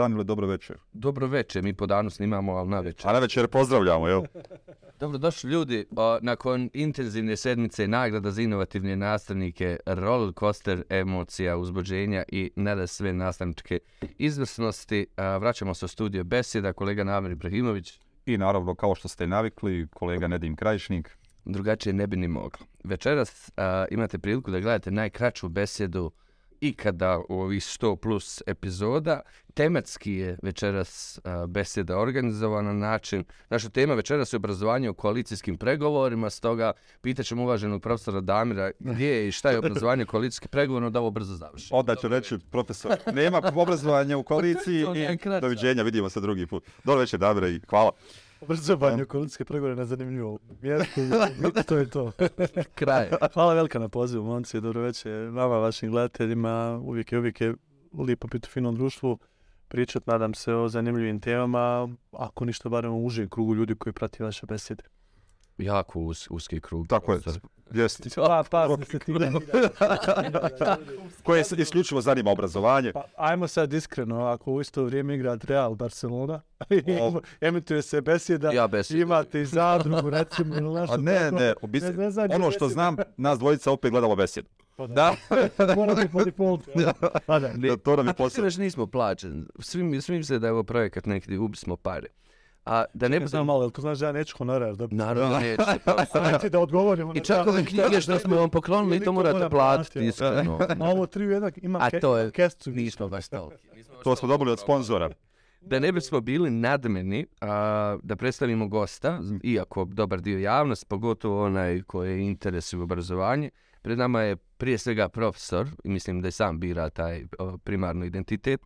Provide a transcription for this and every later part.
dan ili dobro večer? Dobro večer, mi po danu snimamo, ali na večer. A na večer pozdravljamo, jel? Dobro došli ljudi, o, nakon intenzivne sedmice nagrada za inovativne nastavnike, roller coaster emocija, uzbuđenja i nada sve nastavničke izvrsnosti, a, vraćamo se u studio Besjeda, kolega Namir Ibrahimović. I naravno, kao što ste navikli, kolega Nedim Krajišnik. Drugačije ne bi ni moglo. Večeras a, imate priliku da gledate najkraću besjedu ikada u ovih 100 plus epizoda. Tematski je večeras a, besjeda organizovana na način. Naša tema večeras je obrazovanje u koalicijskim pregovorima, stoga pitaćemo uvaženog profesora Damira gdje je i šta je obrazovanje u koalicijskim pregovorima, da ovo brzo završi. Onda ću reći, profesor, nema obrazovanja u koaliciji i doviđenja, vidimo se drugi put. Dobro večer, Damira, i hvala. Obrazovanje koalicijske pregovore na zanimljivo mjesto. to je to. Kraj. Hvala velika na pozivu, momci. Dobro večer vama, vašim gledateljima. Uvijek je, uvijek je lijepo biti u finom društvu. Pričat, nadam se, o zanimljivim temama. Ako ništa, barem u užem krugu ljudi koji prati vaše besede. Jako us, uski krug. Tako je, jeste. Pa, pa, desetina. Koje se isključivo zanima obrazovanje. Pa, ajmo sad iskreno, ako u isto vrijeme igra Real Barcelona, emituje se besjeda, Ja besjed. imate i zadrugu, recimo, ili nešto A ne, tako. ne, u biti, ne znam ono što se- znam, nas dvojica opet gledamo besjedu. Pa da. Mora biti po defaultu. jel? Pa da. Da, to nam je A posao. već nismo plaćeni. Svim, svim se da je ovo projekat neki ubismo pare. A da ne bude... znam malo, jel to znaš da ja neću honorar dobiti? Naravno neće. Ajde da odgovorimo. I čak to. ove knjige što smo vam poklonili, Ili to to morate platiti iskreno. Na ovo tri u jednak ima A ke, to je- kestu. Nismo baš toliki. To smo dobili od sponzora. Da ne bismo bili nadmeni, a, da predstavimo gosta, iako dobar dio javnost, pogotovo onaj koji je interes u obrazovanje, pred nama je prije svega profesor, i mislim da je sam bira taj primarno identitet,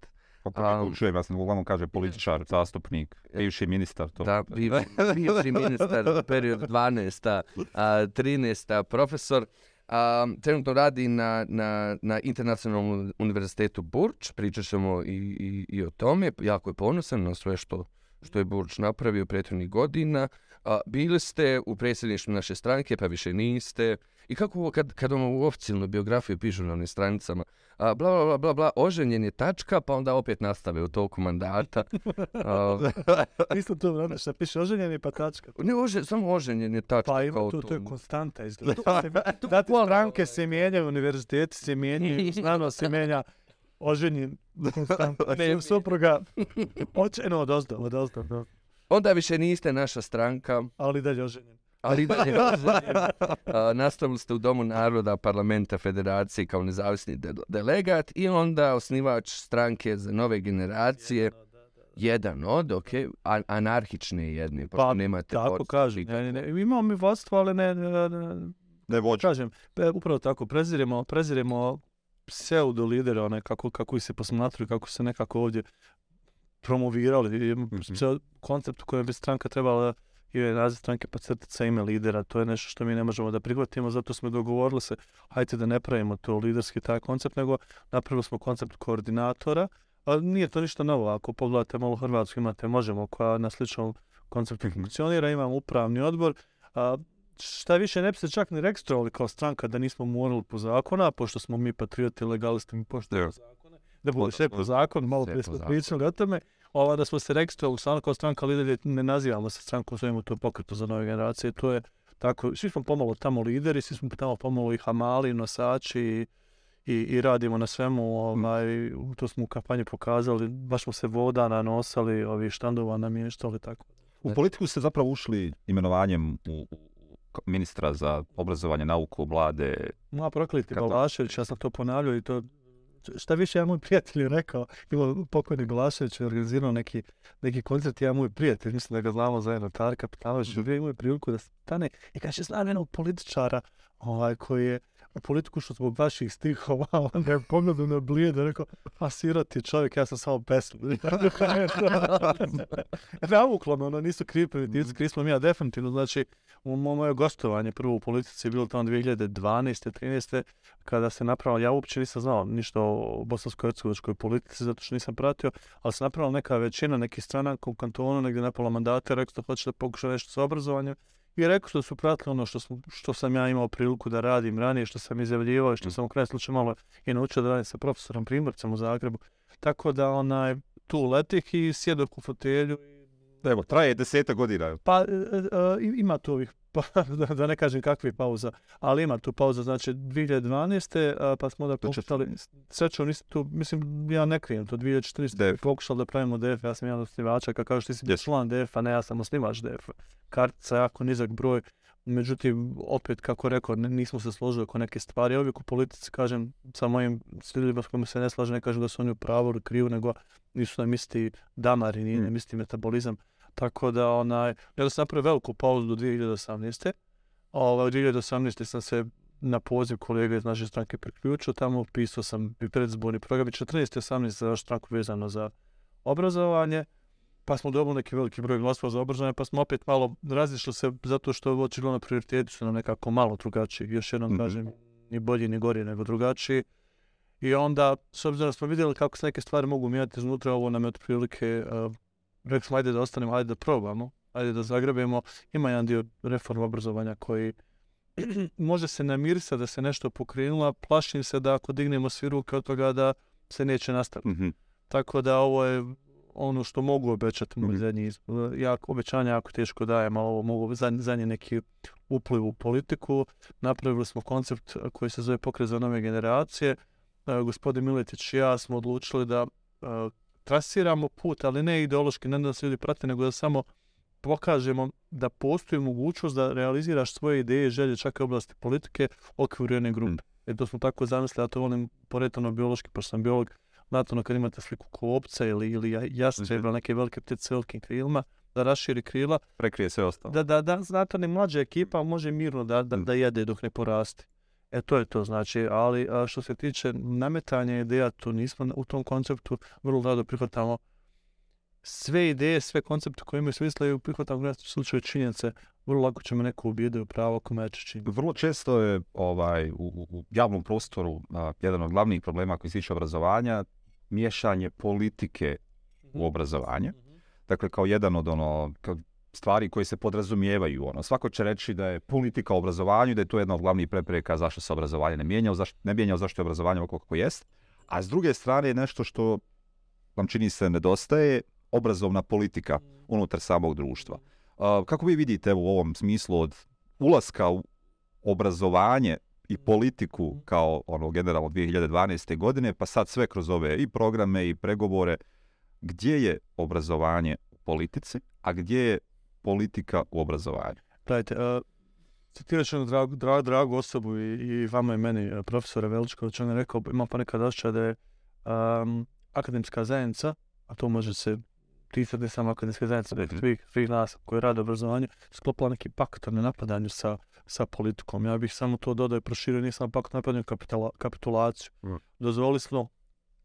Pa A- prvi put čujem, ja sam uglavnom kaže političar, zastupnik, bivši ministar, to. da, bivši, bivši ministar, period 12. A, 13. profesor. A, trenutno radi na, na, na Internacionalnom univerzitetu Burč, pričat ćemo i, i, i o tome, jako je ponosan na sve što, što je Burč napravio prethodnih godina. A, bili ste u predsjedništvu naše stranke, pa više niste. I kako ovo, kad, kad vam u oficijalnu biografiju pišu na onim stranicama, a, bla, bla, bla, bla, bla, oženjen je tačka, pa onda opet nastave u toku mandata. A, Isto to, vrana, šta piše, oženjeni pa tačka. Ne, ože, samo oženjen je tačno Pa ima, kao to, to. je konstanta izgleda. Znate, stranke se mijenjaju, univerziteti se mijenjaju, znanost se mijenja, oženjen, konstanta. Ne, supruga, očeno od ozdo, od ozdo, od ozdo. Onda više niste naša stranka, ali dalje oženjen. ali dalje oženjen. A, Nastavili ste u Domu naroda parlamenta federacije kao nezavisni de delegat i onda osnivač stranke za nove generacije. Jedan od, ok, anarhične jedne, pa, Pa, nemate Tako vodstvo kažem. Ne, ne, ne, imamo mi vodstvo, ali ne, ne, ne, Ne vođa. kažem, pe- upravo tako, preziremo, preziremo pseudo lidere, one kako, kako ih se posmatruju, kako se nekako ovdje promovirali. Mhm. pseudo- koncept u kojem bi stranka trebala i naziv stranke pa crtica ime lidera, to je nešto što mi ne možemo da prihvatimo, zato smo dogovorili se, hajde da ne pravimo to liderski taj koncept, nego napravili smo koncept koordinatora, a nije to ništa novo, ako pogledate malo Hrvatsku imate Možemo koja na sličnom konceptu Mhm. funkcionira, imamo upravni odbor, a, šta više ne bi se čak ni registrovali kao stranka da nismo morali po zakona, pošto smo mi patrioti, legalisti, mi poštujemo Evo. zakone, da bude sve po zakonu, malo prije smo pričali o tome, ova da smo se registrovali stvarno kao stranka, ali i dalje ne nazivamo se strankom svojemu to pokretu za nove generacije, to je tako, svi smo pomalo tamo lideri, svi smo tamo pomalo i hamali, nosači i, i, i radimo na svemu, ovaj, to smo u kampanji pokazali, baš smo se voda nanosali, ovi štandova namještali, tako. U politiku ste zapravo ušli imenovanjem u, ministra za obrazovanje, nauku, vlade. Ma prokliti Kako? Balašević, ja sam to ponavljao i to šta više ja moj prijatelj je rekao, ima pokojni Balašević je organizirao neki, neki koncert, ja moj prijatelj, mislim da ga znamo zajedno, Tarek Kapitanović, mm. imao je priliku da stane i kaže, znam jednog političara ovaj, koji je politiku što zbog vaših stihova, onda je pogledao na blijede, rekao, a siroti čovjek, ja sam samo pesnik. Navuklo me, ono, nisu krivi primitivci, krivi smo mi, ja definitivno, znači, u mo- moje gostovanje prvo u politici je bilo tamo 2012. 13. kada se napravila, ja uopće nisam znao ništa o bosansko-hercegovačkoj politici zato što nisam pratio, ali se napravila neka većina, neki stranaka u kantonu, negdje na pola mandata, rekao da hoće da pokuša nešto sa obrazovanjem i rekao što su pratili ono što, smo, što sam ja imao priliku da radim ranije, što sam izjavljivao i što sam u kraju slučaju malo i naučio da radim sa profesorom Primorcem u Zagrebu. Tako da onaj, tu letih i sjedok u fotelju. Evo, traje deseta godina. Pa e, e, e, ima tu ovih, pa, da, da ne kažem kakvih pauza, ali ima tu pauza, znači 2012. a, pa smo da pokušali, srećom nisi tu, mislim, ja ne krijem to, 2014. DF. pokušali da pravimo DF, ja sam jedan od osnivača, kad kažeš ti si Yes. član DF-a, ne, ja sam osnivač DF-a. Kartica jako nizak broj, međutim, opet, kako rekao, nismo se složili oko neke stvari. Ja uvijek u politici, kažem, sa mojim ljudima s kojima se ne slažem, ne kažem da su oni u pravu ili krivu, nego nisu nam isti damari, nije Mm. nam isti metabolizam. Tako da, onaj, ja sam napravio veliku pauzu do 2018. Ovaj, u 2018. sam se na poziv kolega iz naše stranke priključio, tamo pisao sam i predizborni program i 14. i 18. za našu stranku vezano za obrazovanje, pa smo dobili neki veliki broj glasova za obrazovanje, pa smo opet malo razišli se zato što očigledno prioriteti su nam nekako malo drugačiji. Još jednom Mhm. kažem, ni bolji ni gori nego drugačiji. I onda, s obzirom da smo vidjeli kako se neke stvari mogu mijenjati iznutra, ovo nam je otprilike, uh, rekli smo ajde da ostanemo, ajde da probamo, ajde da zagrebemo. Ima jedan dio reforma obrazovanja koji može se namirisati da se nešto pokrenulo, a plašim se da ako dignemo svi ruke od toga da se neće nastaviti. Mhm. Tako da ovo je ono što mogu obećati moj Mhm. zadnji izbor. Jak, obećanja jako teško dajem, ali ovo mogu za, zadnji neki upliv u politiku. Napravili smo koncept koji se zove pokret za nove generacije. E, gospodin Miletić i ja smo odlučili da e, trasiramo put, ali ne ideološki, ne da se ljudi prate, nego da samo pokažemo da postoji mogućnost da realiziraš svoje ideje i želje čak i oblasti politike okviru jedne grupe. Mm. E to smo tako zamislili, ja to volim poretano biološki, pošto sam biolog, znate ono kad imate sliku kopca ili, ili ja- jastreba, Mhm. ili neke velike ptice s velikim krilima, da raširi krila, Prekrije sve ostalo. da, da, da, znate, ni mlađa ekipa može mirno da, da, Mm. da jede dok ne poraste. E to je to, znači, ali a, što se tiče nametanja ideja, tu nismo u tom konceptu, vrlo rado prihvatamo sve ideje, sve koncepte koje imaju smisla i prihvatamo u slučaju činjenice, vrlo lako ćemo neko ubijede u pravo ako meče činjenice. Vrlo često je ovaj, u, u- u javnom prostoru a, jedan od glavnih problema koji se tiče obrazovanja miješanje politike u obrazovanje. Dakle, kao jedan od ono, kao stvari koje se podrazumijevaju. Ono. Svako će reći da je politika u obrazovanju, da je to jedna od glavnih prepreka zašto se obrazovanje ne mijenja, zašto, ne mijenja, zašto je obrazovanje ovako kako jest. A s druge strane je nešto što nam čini se nedostaje, obrazovna politika unutar samog društva. Kako vi vidite u ovom smislu od ulaska u obrazovanje i politiku kao ono generalno 2012. godine, pa sad sve kroz ove i programe i pregovore, gdje je obrazovanje u politici, a gdje je politika u obrazovanju? Gledajte, uh, citirat ću jednu dragu, dragu, dragu osobu i, i vama i meni, uh, profesora Veličkovića, on je rekao, imam pa nekad osjećaj da je um, akademska zajednica, a to može se ticati ne samo akademske zajednice, Mhm. svih, svih nas koji rade u obrazovanju, sklopila neki pakt o nenapadanju sa, sa politikom. Ja bih samo to dodao i proširio, nije samo pakt o napadanju, kapitula, kapitulaciju. Mhm. Dozvolili smo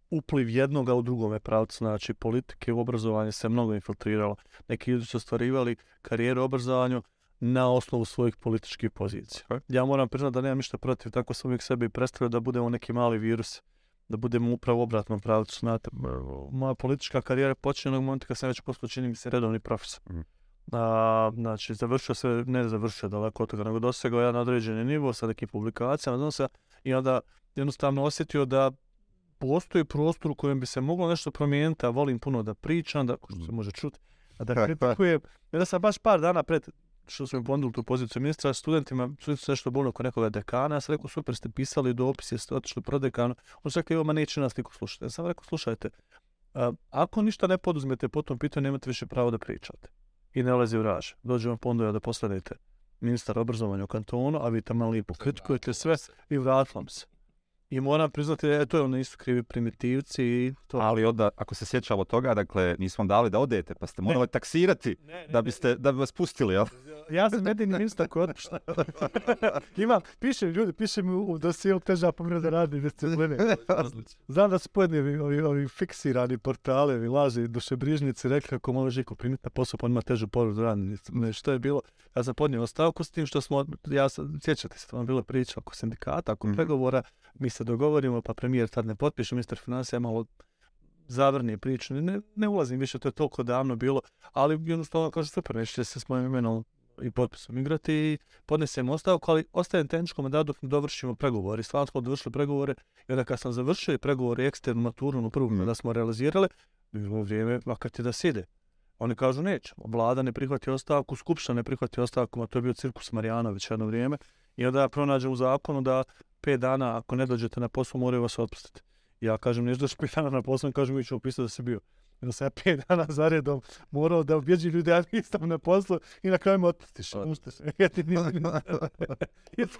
upliv jednoga u drugome pravcu, znači politike u obrazovanje se mnogo infiltriralo. Neki ljudi su ostvarivali karijeru u obrazovanju na osnovu svojih političkih pozicija. Ja moram priznati da nemam ništa protiv, tako sam uvijek sebi predstavio da budemo neki mali virus, da budemo upravo u obratnom pravcu. Znate, moja politička karijera počinje onog momenta kad sam već postao, čini mi se, redovni profesor. Mhm. A, znači, završio sve, ne završio daleko od toga, nego dosegao jedan određeni nivo sa nekim publikacijama, znam se, i onda jednostavno osjetio da postoji prostor u kojem bi se moglo nešto promijeniti, a volim puno da pričam, da, što se može čuti, a da kritikujem. I onda sam baš par dana pred što smo ponudili tu poziciju ministra, studentima, studenti su nešto bolno oko nekoga dekana, ja sam rekao, super, ste pisali dopis, jeste otišli pro dekanu, on rekli, evo, ma neće nas niko slušati. Ja sam rekao, slušajte, a, ako ništa ne poduzmete po tom pitanju, nemate više pravo da pričate. I ne lezi u raž. Dođe vam pondoja da postanete ministar obrazovanja u kantonu, a vi tamo lipo kritikujete sve i vratim vam se. I moram priznati, to je ono isto krivi primitivci i to. Ali onda, ako se sjećamo toga, dakle, nismo dali da odete, pa ste morali taksirati da biste, da bi vas pustili, jel? Ja sam jedini ministar koji otpušta. Ima, piše mi ljudi, piše mi u dosijelu teža povreda radne discipline. Znam da su pojedini ovi, ovi, fiksirani portale, ovi laži, dušebrižnici rekli kako može Žiko primiti na posao, pa on ima težu povredu radne discipline. Što je bilo? Ja sam podnio ostavku s tim što smo, ja sam, sjećate se, to vam bilo priča oko sindikata, oko Mhm. pregovora, mi se dogovorimo, pa premijer tad ne potpiše, ministar financija malo zavrni priču, ne, ne ulazim više, to je toliko davno bilo, ali jednostavno kaže super, neće se s mojim imenom i potpisom igrati i podnesem ostavku, ali ostajem tehničkom mandatu dok ne dovršimo pregovore. Stvarno smo dovršili pregovore i onda kad sam završio pregovore eksternu maturu, onu prvu Mhm. kada smo realizirali, bilo vrijeme, a kad je da side. Oni kažu neće, vlada ne prihvati ostavku, skupština ne prihvati ostavku, a to je bio cirkus Marijanović jedno vrijeme. I onda ja pronađem u zakonu da pet dana, ako ne dođete na posao, moraju vas otpustiti. Ja kažem, neću doći pet dana na posao, kažem, mi ću opisati da se bio. Onda sam ja pet dana zaredom morao da objeđi ljudi, ja nisam na poslu i na kraju me otpustiš.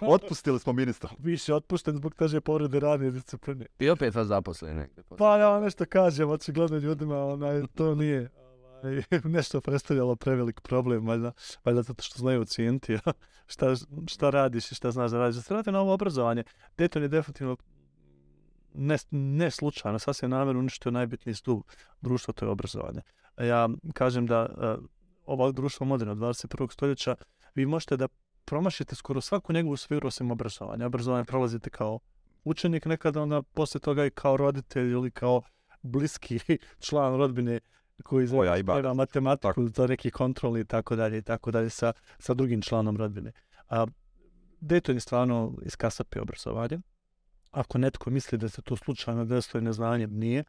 Otpustili smo ministra. Više otpušten zbog teže povrede radne discipline. I opet vas zaposli negdje. Pa ja nešto kažem, očigledno ljudima, onaj, to nije Ovaj, nešto predstavljalo prevelik problem, valjda, valjda zato što znaju ocijeniti šta, šta radiš i šta znaš da radiš. Da se vrati na ovo obrazovanje, Dayton je definitivno ne, ne slučajno, sasvim namjerno uništio najbitniji stup društva, to je obrazovanje. E, ja kažem da e, uh, ova društva moderna 21. stoljeća, vi možete da promašite skoro svaku njegovu sferu osim obrazovanja. Obrazovanje prolazite kao učenik nekada, onda posle toga i kao roditelj ili kao bliski član rodbine koji završava matematiku tako. za neki kontrol i tako dalje i tako dalje sa, sa drugim članom rodbine. A, Dayton je stvarno iz kasape obrazovanja ako netko misli da se to slučajno desilo i neznanje, nije.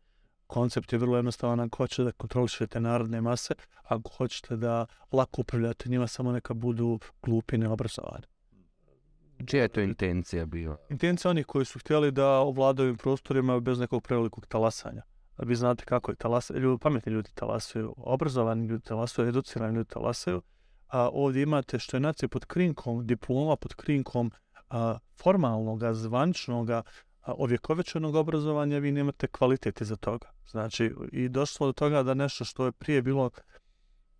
Koncept je vrlo jednostavan. Ako hoćete da kontrolišete narodne mase, ako hoćete da lako upravljate njima, samo neka budu glupi neobrazovani. Čija je to intencija bila? Intencija onih koji su htjeli da ovladaju prostorima bez nekog prevelikog talasanja. Vi znate kako je talas, ljudi, pametni ljudi talasaju, obrazovani ljudi talasaju, educirani ljudi talasaju. A ovdje imate što je nacije pod krinkom, diploma pod krinkom a, formalnog, zvančnog, ovjekovečenog obrazovanja, vi nemate kvalitete za toga. Znači, i došlo do toga da nešto što je prije bilo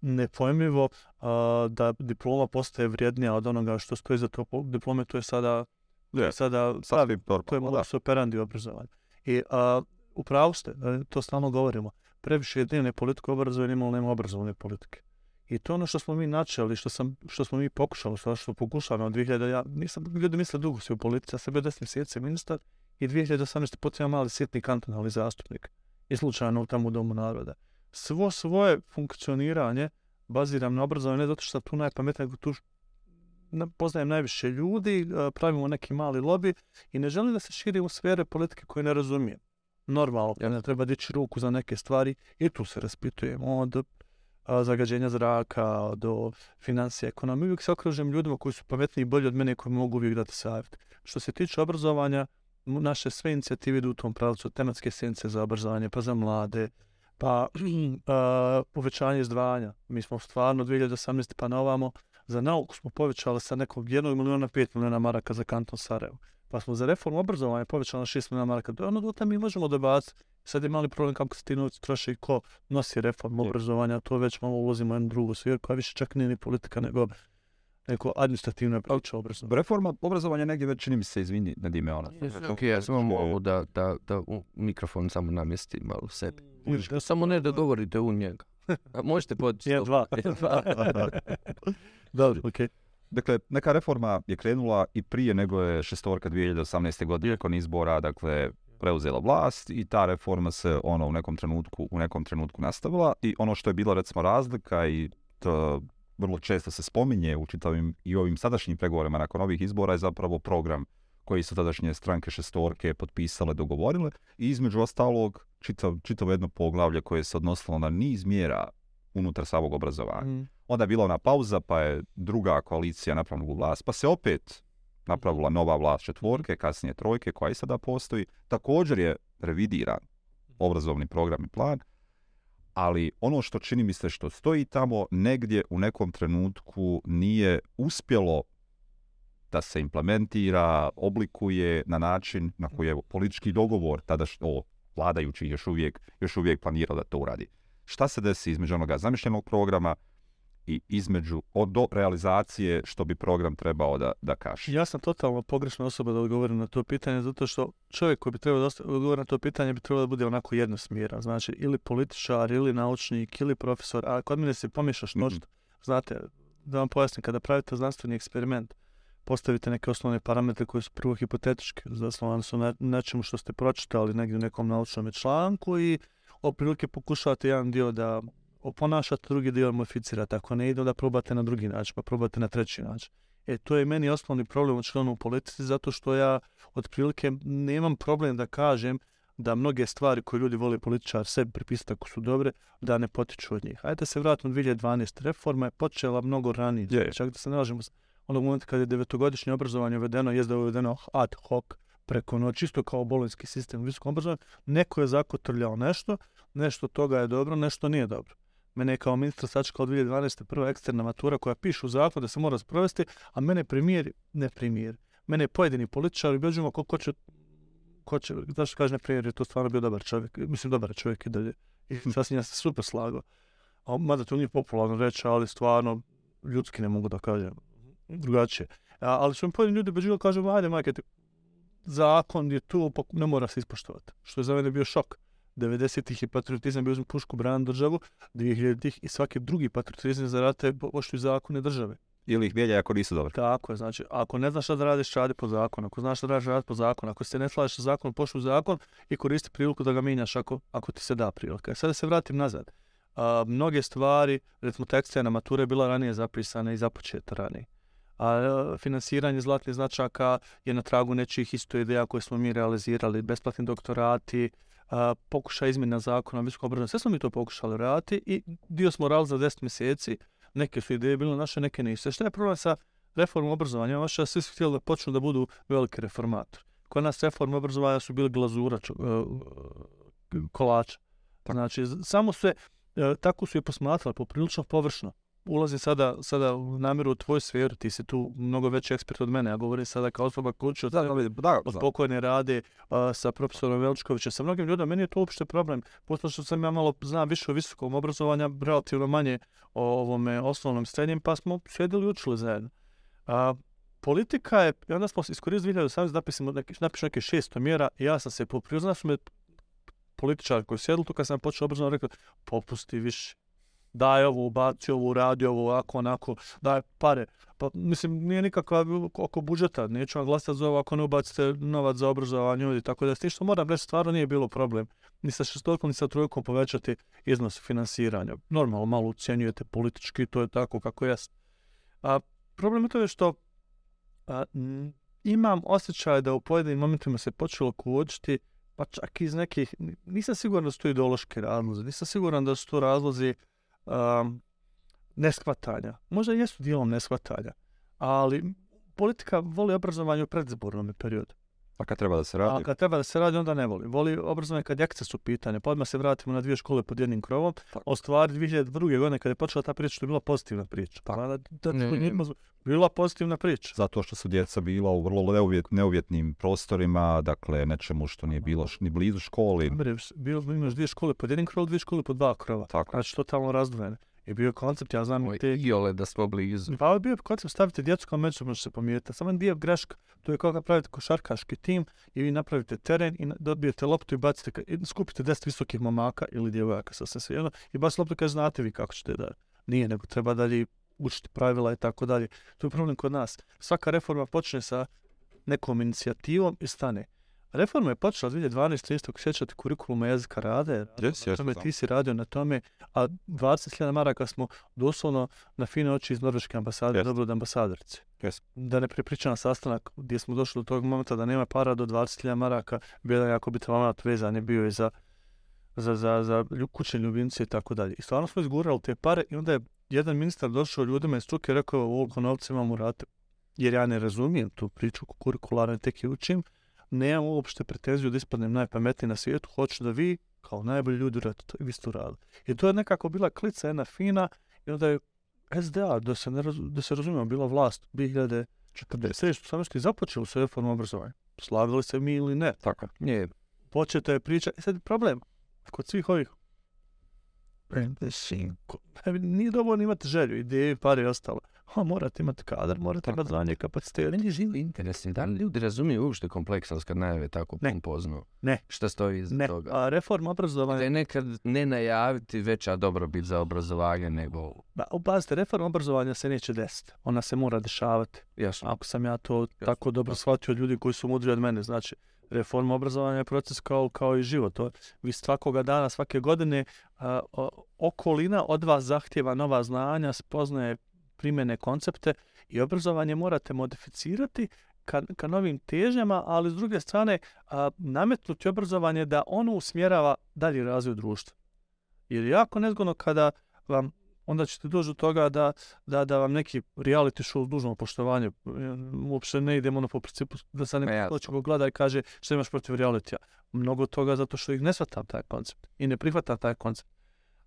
nepojmljivo, a, da diploma postaje vrijednija od onoga što stoji za to diplome, to je sada je, sada pravi to je modus operandi obrazovanja. I a, upravo ste, to stalno govorimo, previše je dnevne politike obrazovanja, imamo nema obrazovne politike. I to ono što smo mi načeli, što, sam, što smo mi pokušali, što, što pokušavamo od 2000, ja nisam, ljudi misle dugo se u politici, ja sam bio 10 mjeseci ministar i 2018. potrebno mali sjetni kantonalni zastupnik i slučajno tamo u Domu naroda. Svo svoje funkcioniranje baziram na obrazovanju, ne zato što tu najpametnije, nego tu poznajem najviše ljudi, eh, pravimo neki mali lobby i ne želim da se širi u sfere politike koje ne razumijem. Normalno, ja ne treba dići ruku za neke stvari i tu se raspitujemo od zagađenja zraka, do financije, ekonomije. Uvijek se okružem ljudima koji su pametniji i bolji od mene koji mogu uvijek dati savjet. Što se tiče obrazovanja, naše sve inicijative idu u tom pravcu, tematske sence za obrazovanje, pa za mlade, pa a, povećanje izdvajanja. Mi smo stvarno 2018. pa na ovamo, za nauku smo povećali sa nekog 1 miliona 5 miliona maraka za kanton Sarajevo. Pa smo za reformu obrazovanja povećali na 6 miliona maraka. Ono do mi možemo dobaciti Sad je mali problem kako se ti novci troše i ko nosi reformu obrazovanja, to već malo ulazimo u jednu drugu svijer koja više čak nije ni politika nego neko administrativno priča obrazovanja. Reforma obrazovanja negdje već čini mi se izvini na dime ona. Ok, ja samo mogu da, da, da u mikrofon samo namjesti malo sebi. Da, samo ne da govorite u njega. A možete podići. Jedan, dva. Dobro, okej. Okay. Dakle, neka reforma je krenula i prije nego je šestorka 2018. godine nakon izbora, dakle, preuzela vlast i ta reforma se ono u nekom trenutku u nekom trenutku nastavila i ono što je bilo recimo razlika i to vrlo često se spominje u čitavim i ovim sadašnjim pregovorima nakon ovih izbora je zapravo program koji su tadašnje stranke šestorke potpisale, dogovorile i između ostalog čitav, čitavo jedno poglavlje koje se odnosilo na niz mjera unutar samog obrazovanja. Mm. Onda je bila ona pauza, pa je druga koalicija napravila vlast, pa se opet napravila nova vlast četvorke, kasnije trojke koja i sada postoji. Također je revidiran obrazovni program i plan, ali ono što čini mi se što stoji tamo negdje u nekom trenutku nije uspjelo da se implementira, oblikuje na način na koji je politički dogovor tada što vladajući još uvijek, još uvijek planirao da to uradi. Šta se desi između onoga zamišljenog programa i između od do realizacije što bi program trebao da, da kaže. Ja sam totalno pogrešna osoba da odgovorim na to pitanje, zato što čovjek koji bi trebao da odgovoriti na to pitanje bi trebao da bude onako jednosmjeran. Znači, ili političar, ili naučnik, ili profesor, a kod mene se pomješaš noć, mm -hmm. znate, da vam pojasnim, kada pravite znanstveni eksperiment, postavite neke osnovne parametre koji su prvo hipotetički, zasnovani su na nečemu što ste pročitali negdje u nekom naučnom članku i oprilike pokušavate jedan dio da oponašate, drugi dio modificirate. Ako ne ide, da probate na drugi način, pa probate na treći način. E, to je meni osnovni problem u članu politici, zato što ja otprilike nemam problem da kažem da mnoge stvari koje ljudi vole političar sebi pripisati ako su dobre, da ne potiču od njih. Ajde se vratimo 2012. Reforma je počela mnogo ranije. Je. Čak da se nalažemo onog momenta kad je devetogodišnje obrazovanje uvedeno, je da je uvedeno ad hoc preko noći, čisto kao bolonjski sistem u visokom obrazovanju, neko je zakotrljao nešto, nešto od toga je dobro, nešto nije dobro. Mene je kao ministra sačekala 2012. prva eksterna matura koja piše u zakon da se mora sprovesti, a mene premijer, ne premijer, mene pojedini političari objađujemo ko, ko će, ko će, zašto kaže ne premijer, je to stvarno bio dobar čovjek, mislim dobar čovjek i dalje. I sasvim ja se super slagao. A, mada to nije popularno reći, ali stvarno ljudski ne mogu da kažem drugačije. A, ali su mi pojedini ljudi objađivali, kažem, ajde majke, zakon je tu, pa ne mora se ispoštovati. Što je za mene bio šok. 90-ih je patriotizam bio uzmi pušku bran državu, 2000-ih i svaki drugi patriotizam za rate poštuju zakone države. Ili ih mijenja ako nisu dobri. Tako je, znači, ako ne znaš šta da radiš, radi po zakonu. Ako znaš šta da radiš, radi po zakonu. Ako se ne slažeš sa zakonom, poštuj zakon i koristi priliku da ga mijenjaš ako, ako ti se da prilika. Sada se vratim nazad. A, mnoge stvari, recimo teksta na mature je bila ranije zapisana i započeta ranije. A e, finansiranje zlatnih značaka je na tragu nečih isto ideja koje smo mi realizirali, besplatni doktorati, a, pokušaj izmjena zakona, visoko obrazovanje, sve smo mi to pokušali raditi i dio smo radili za 10 mjeseci, neke su ideje bile naše, neke nisu. Šta je problem sa reformom obrazovanja? Vaša svi su htjeli da počnu da budu veliki reformatori. Kod nas reforme obrazovanja su bili glazura, čo, uh, kolača. Znači, samo sve, uh, tako su je posmatrali, poprilično površno ulazim sada, sada u namjeru u tvoju sferu, ti si tu mnogo veći ekspert od mene, ja govorim sada kao osoba koja od, Da, da, vidim, da, od da. pokojne rade uh, sa profesorom Veličkovićem, sa mnogim ljudima, meni je to uopšte problem. Pošto što sam ja malo znam više o visokom obrazovanju, relativno manje o ovome osnovnom srednjem, pa smo sjedili i učili zajedno. A, politika je, i onda smo iskoristili 2018 da napišemo neki, napišu neke šesto mjera i ja sam se poprio, znaš su me političari koji sjedili tu kad sam počeo obrazovanje rekao, popusti više, daj ovo, ubaci ovo, radi ovo, ovako, onako, daj pare. Pa, mislim, nije nikakva oko budžeta, neću vam glasati za ovo ako ne ubacite novac za obrazovanje ljudi, tako da što moram reći, stvarno nije bilo problem. Ni sa šestorkom, ni sa trojkom povećati iznos finansiranja. Normalno, malo ucijenjujete politički, to je tako kako jest. A problem je to je što a, imam osjećaj da u pojedinim momentima se počelo kuočiti, pa čak iz nekih, nisam siguran da su to ideološke razloze, nisam siguran da su to razlozi um, neshvatanja. Možda jesu dijelom neshvatanja, ali politika voli obrazovanje u predzbornom periodu. A kad treba da se A radi? kad treba da se radi, onda ne voli. Voli obrazovanje kad jakce su pitanje. Pa odmah se vratimo na dvije škole pod jednim krovom. O stvari 2002. godine kada je počela ta priča, to je bila pozitivna priča. Pa da, da, Ne, ne. bila pozitivna priča. Zato što su djeca bila u vrlo neuvjet, neuvjetnim prostorima, dakle nečemu što nije bilo ni blizu školi. Dobre, bilo, imaš dvije škole pod jednim krovom, dvije škole pod dva krova. Tako. Znači, totalno razdvojene. I bio je koncept, ja znam Moj te iole da smo blizu. Pa ovo je bio koncept stavite djecu kao među može se pomijeti. Samo bio greška. To je kao kad pravite košarkaški tim i vi napravite teren i dobijete loptu i bacite, i skupite 10 visokih momaka ili djevojaka sa sve jedno i bacite loptu kaže znate vi kako ćete da nije, nego treba dalje učiti pravila i tako dalje. To je problem kod nas. Svaka reforma počne sa nekom inicijativom i stane. Reforma je počela 2012. isto, ako sjećate kurikuluma jezika rade. Jes, na tome, ti si radio na tome, a 20.000 maraka smo doslovno na fine oči iz Norveške ambasade Jest. dobro od ambasadorice. Yes. Da ne prepričam sastanak gdje smo došli do tog momenta da nema para do 20.000 maraka, bio je jako bitan moment vezan je bio i za, za, za, za kućne ljubimce i tako dalje. I stvarno smo izgurali te pare i onda je jedan ministar došao ljudima iz struke i rekao ovoliko novca imamo rate. Jer ja ne razumijem tu priču kurikularno tek je učim. Nemam uopšte pretenziju da ispadnem najpametniji na svijetu. Hoću da vi kao najbolji ljudi uradite to i vi ste uradili. I to je nekako bila klica jedna fina i onda je SDA, da se, ne razu, da se razumijemo, bila vlast 2040. 18. i započeli su reformu obrazovanja. Slagali se mi ili ne. Tako. Nije. Početa je priča. I sad je problem. Kod svih ovih ko- nije dovoljno imati želju, ideje, pare i ostalo. Ha, morate imati kadar, morate Tako. imati znanje, kapacitet. Meni je živo interesno. Da li ljudi razumiju uopšte kompleksnost kad najave tako Ne. pompozno? Ne. Šta stoji iza Ne, toga? a reforma Da obrazovanja, je nekad ne najaviti veća dobrobit za obrazovanje nego... ba, pazite, reforma obrazovanja se neće desiti. Ona se mora dešavati. Jasno. Ako sam ja to tako dobro shvatio od ljudi koji su mudri od mene, znači reforma obrazovanja je proces kao, kao i život. To, vi svakoga dana, svake godine, a, o- okolina od vas zahtjeva nova znanja, spoznaje primjene koncepte i obrazovanje morate modificirati ka, ka novim težnjama, ali s druge strane a, nametnuti obrazovanje da ono usmjerava dalji razvoj društva. Jer je jako nezgodno kada vam onda ćete doći do toga da, da, da vam neki reality show dužno poštovanje, uopšte ne idemo ono po principu da sad neko hoće go gleda i kaže što imaš protiv realitija. Mnogo toga zato što ih ne shvatam taj koncept i ne prihvatam taj koncept.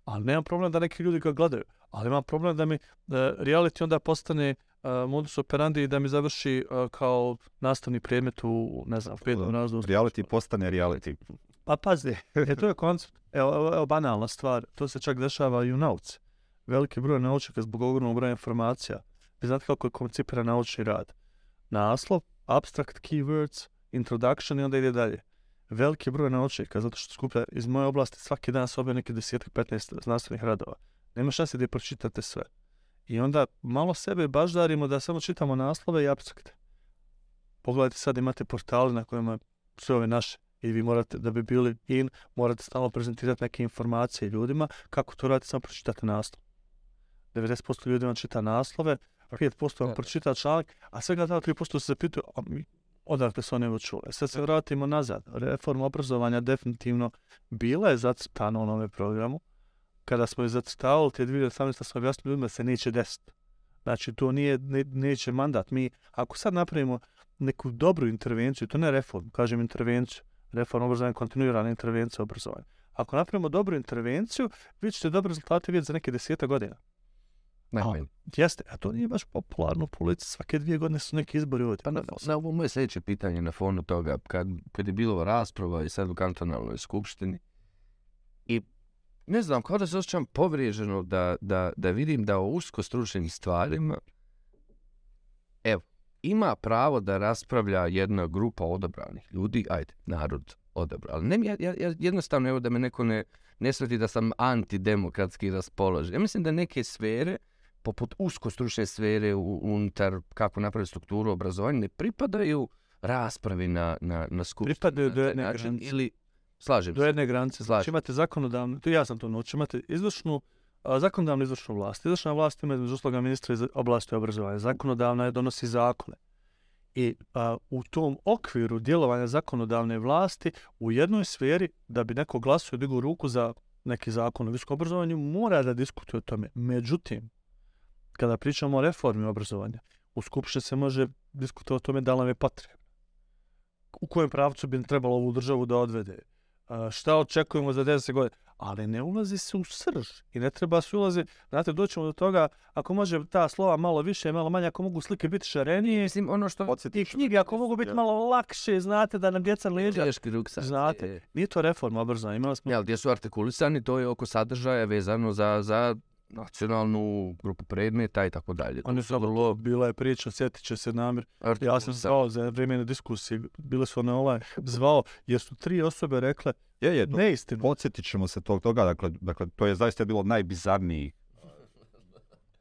Ali nemam problem da neki ljudi ga gledaju, ali imam problem da mi da reality onda postane uh, modus operandi i da mi završi uh, kao nastavni predmet u, ne znam, petom razlogu. Reality postane reality. Pa pazi, e, to je koncept. Evo, evo, evo banalna stvar, to se čak dešava i u nauci veliki broj naučnika zbog ogromnog broja informacija. Vi znate kako je koncipira naučni rad. Naslov, abstract keywords, introduction i onda ide dalje. Veliki broj naučnika, zato što skuplja iz moje oblasti svaki dan sobe neke desetak, 15 znanstvenih radova. Nema šanse da pročitate sve. I onda malo sebe baždarimo da samo čitamo naslove i abstrakte. Pogledajte sad imate portale na kojima sve ove naše i vi morate da bi bili in, morate stalno prezentirati neke informacije ljudima. Kako to radite, samo pročitate naslov. 90% ljudi vam čita naslove, 5% vam pročita članak, a svega da 3% se zapitaju, a mi odakle su oni učule. Sad se vratimo nazad. Reforma obrazovanja definitivno bila je zacrtana u nove programu. Kada smo je zacrtavali, te 2018. smo objasnili ljudima se neće desiti. Znači, to nije, ne, neće mandat. Mi, ako sad napravimo neku dobru intervenciju, to ne reformu, kažem intervenciju, reforma obrazovanja, kontinuirana intervencija obrazovanja. Ako napravimo dobru intervenciju, vi ćete dobre rezultate vidjeti za neke deseta godina. Najmanj. Jeste, a to nije baš popularno u. Svake dvije godine su neki izbori ovdje. Pa na, na ovo moje sljedeće pitanje na fonu toga, kad, kad je bilo rasprava i sad u kantonalnoj skupštini, i ne znam, kao da se osjećam povriježeno da, da, da vidim da o usko stručnim stvarima, evo, ima pravo da raspravlja jedna grupa odabranih ljudi, ajde, narod odabra. Ali ne, ja, ja, jednostavno, evo da me neko ne, ne sveti da sam antidemokratski raspoložen. Ja mislim da neke sfere, poput usko stručne sfere unutar kako napraviti strukturu obrazovanja, ne pripadaju raspravi na, na, na skupštini. Pripadaju do jedne granice. Ili, slažem do jedne granice. Znači imate zakonodavnu, to ja sam to naučio, imate izvršnu, a, zakonodavnu izvršnu vlast. Izvršna vlast ima između usloga ministra iz oblasti obrazovanja. Zakonodavna je donosi zakone. I a, u tom okviru djelovanja zakonodavne vlasti u jednoj sferi da bi neko glasio digu ruku za neki zakon o visokom obrazovanju mora da diskutuje o tome. Međutim, kada pričamo o reformi obrazovanja, u Skupštini se može diskutovati o tome da li nam je potrebno. U kojem pravcu bi trebalo ovu državu da odvede. A, šta očekujemo za 10 godina? Ali ne ulazi se u srž i ne treba se ulazi. Znate, doćemo do toga, ako može ta slova malo više, malo manje, ako mogu slike biti šarenije, Mislim, ono što... i knjige, ako mogu biti malo lakše, znate, da nam djeca leđa. Teški ruksak. Znate, nije to reforma obrazovanja. Imali smo... Ja, gdje su artikulisani, to je oko sadržaja vezano za, za nacionalnu grupu predmeta i tako dalje. Oni su vrlo, bila je priča, sjetit će se namir. Ja sam zvao za vremene diskusije, bile su one ovaj, zvao, jer su tri osobe rekle, je, je, neistinu. Podsjetit ćemo se tog, toga, dakle, dakle, to je zaista bilo najbizarniji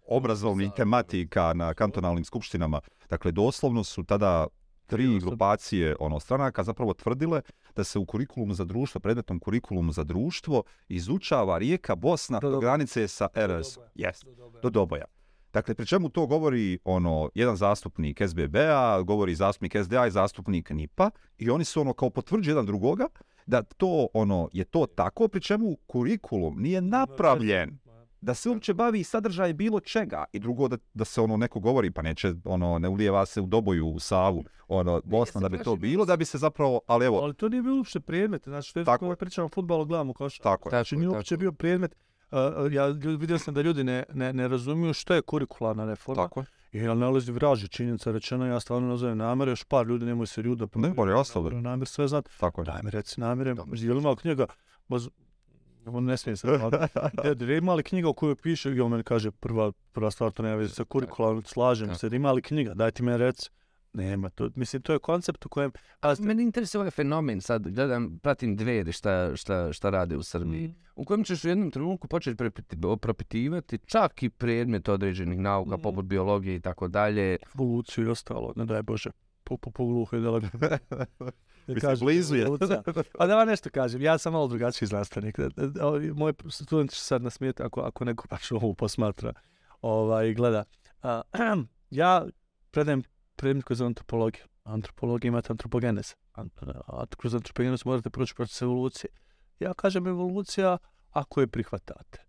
obrazovnih tematika na kantonalnim skupštinama. Dakle, doslovno su tada tri grupacije ono stranaka zapravo tvrdile da se u kurikulumu za društvo, predmetnom kurikulumu za društvo, izučava rijeka Bosna do, do granice sa RS. Yes, do Doboja. Dakle, pri čemu to govori ono jedan zastupnik SBB-a, govori zastupnik SDA i zastupnik NIPA i oni su ono kao potvrđuju jedan drugoga da to ono je to tako, pri čemu kurikulum nije napravljen da se uopće bavi sadržaj bilo čega i drugo da, da se ono neko govori pa neće ono ne ulijeva se u doboju u Savu ono Bosna da bi to bilo da bi se zapravo ali evo ali to nije bilo uopšte predmet znači što je tako pričamo fudbal gledamo kao što tako znači nije uopće bio predmet uh, ja vidio sam da ljudi ne, ne, ne razumiju što je kurikularna reforma tako je I ja nalazi vraži činjenica rečeno, ja stvarno nazovem namere, još par ljudi nemoj se ljuda. Ne, bolje, ja stavljam. Namere sve znati. Tako je. Daj mi reci namere, je li malo knjiga? On ne smije se. Da ima li knjiga u kojoj piše, i on meni kaže, prva, prva stvar, to nema veze sa kurikularnom, slažem se, ima li knjiga, daj ti me rec. Nema, to, mislim, to je koncept u kojem... A, meni interesuje ovaj fenomen, sad gledam, pratim dvede šta, šta, šta rade u Srbiji, mm. u kojem ćeš u jednom trenutku početi propitivati čak i predmet određenih nauka, mm. poput biologije i tako dalje. Evoluciju i ostalo, ne daj Bože, po, po, po gluhe delega. Mi se blizu je. A da vam nešto kažem, ja sam malo drugačiji znanstvenik. Moj student će sad nasmijeti ako, ako neko baš ovo posmatra ovaj, gleda. Ja predajem predmet zove antropologiju. Antropologija imate antropogenez. Kroz antropogenez morate proći proces evolucije. Ja kažem evolucija ako je prihvatate.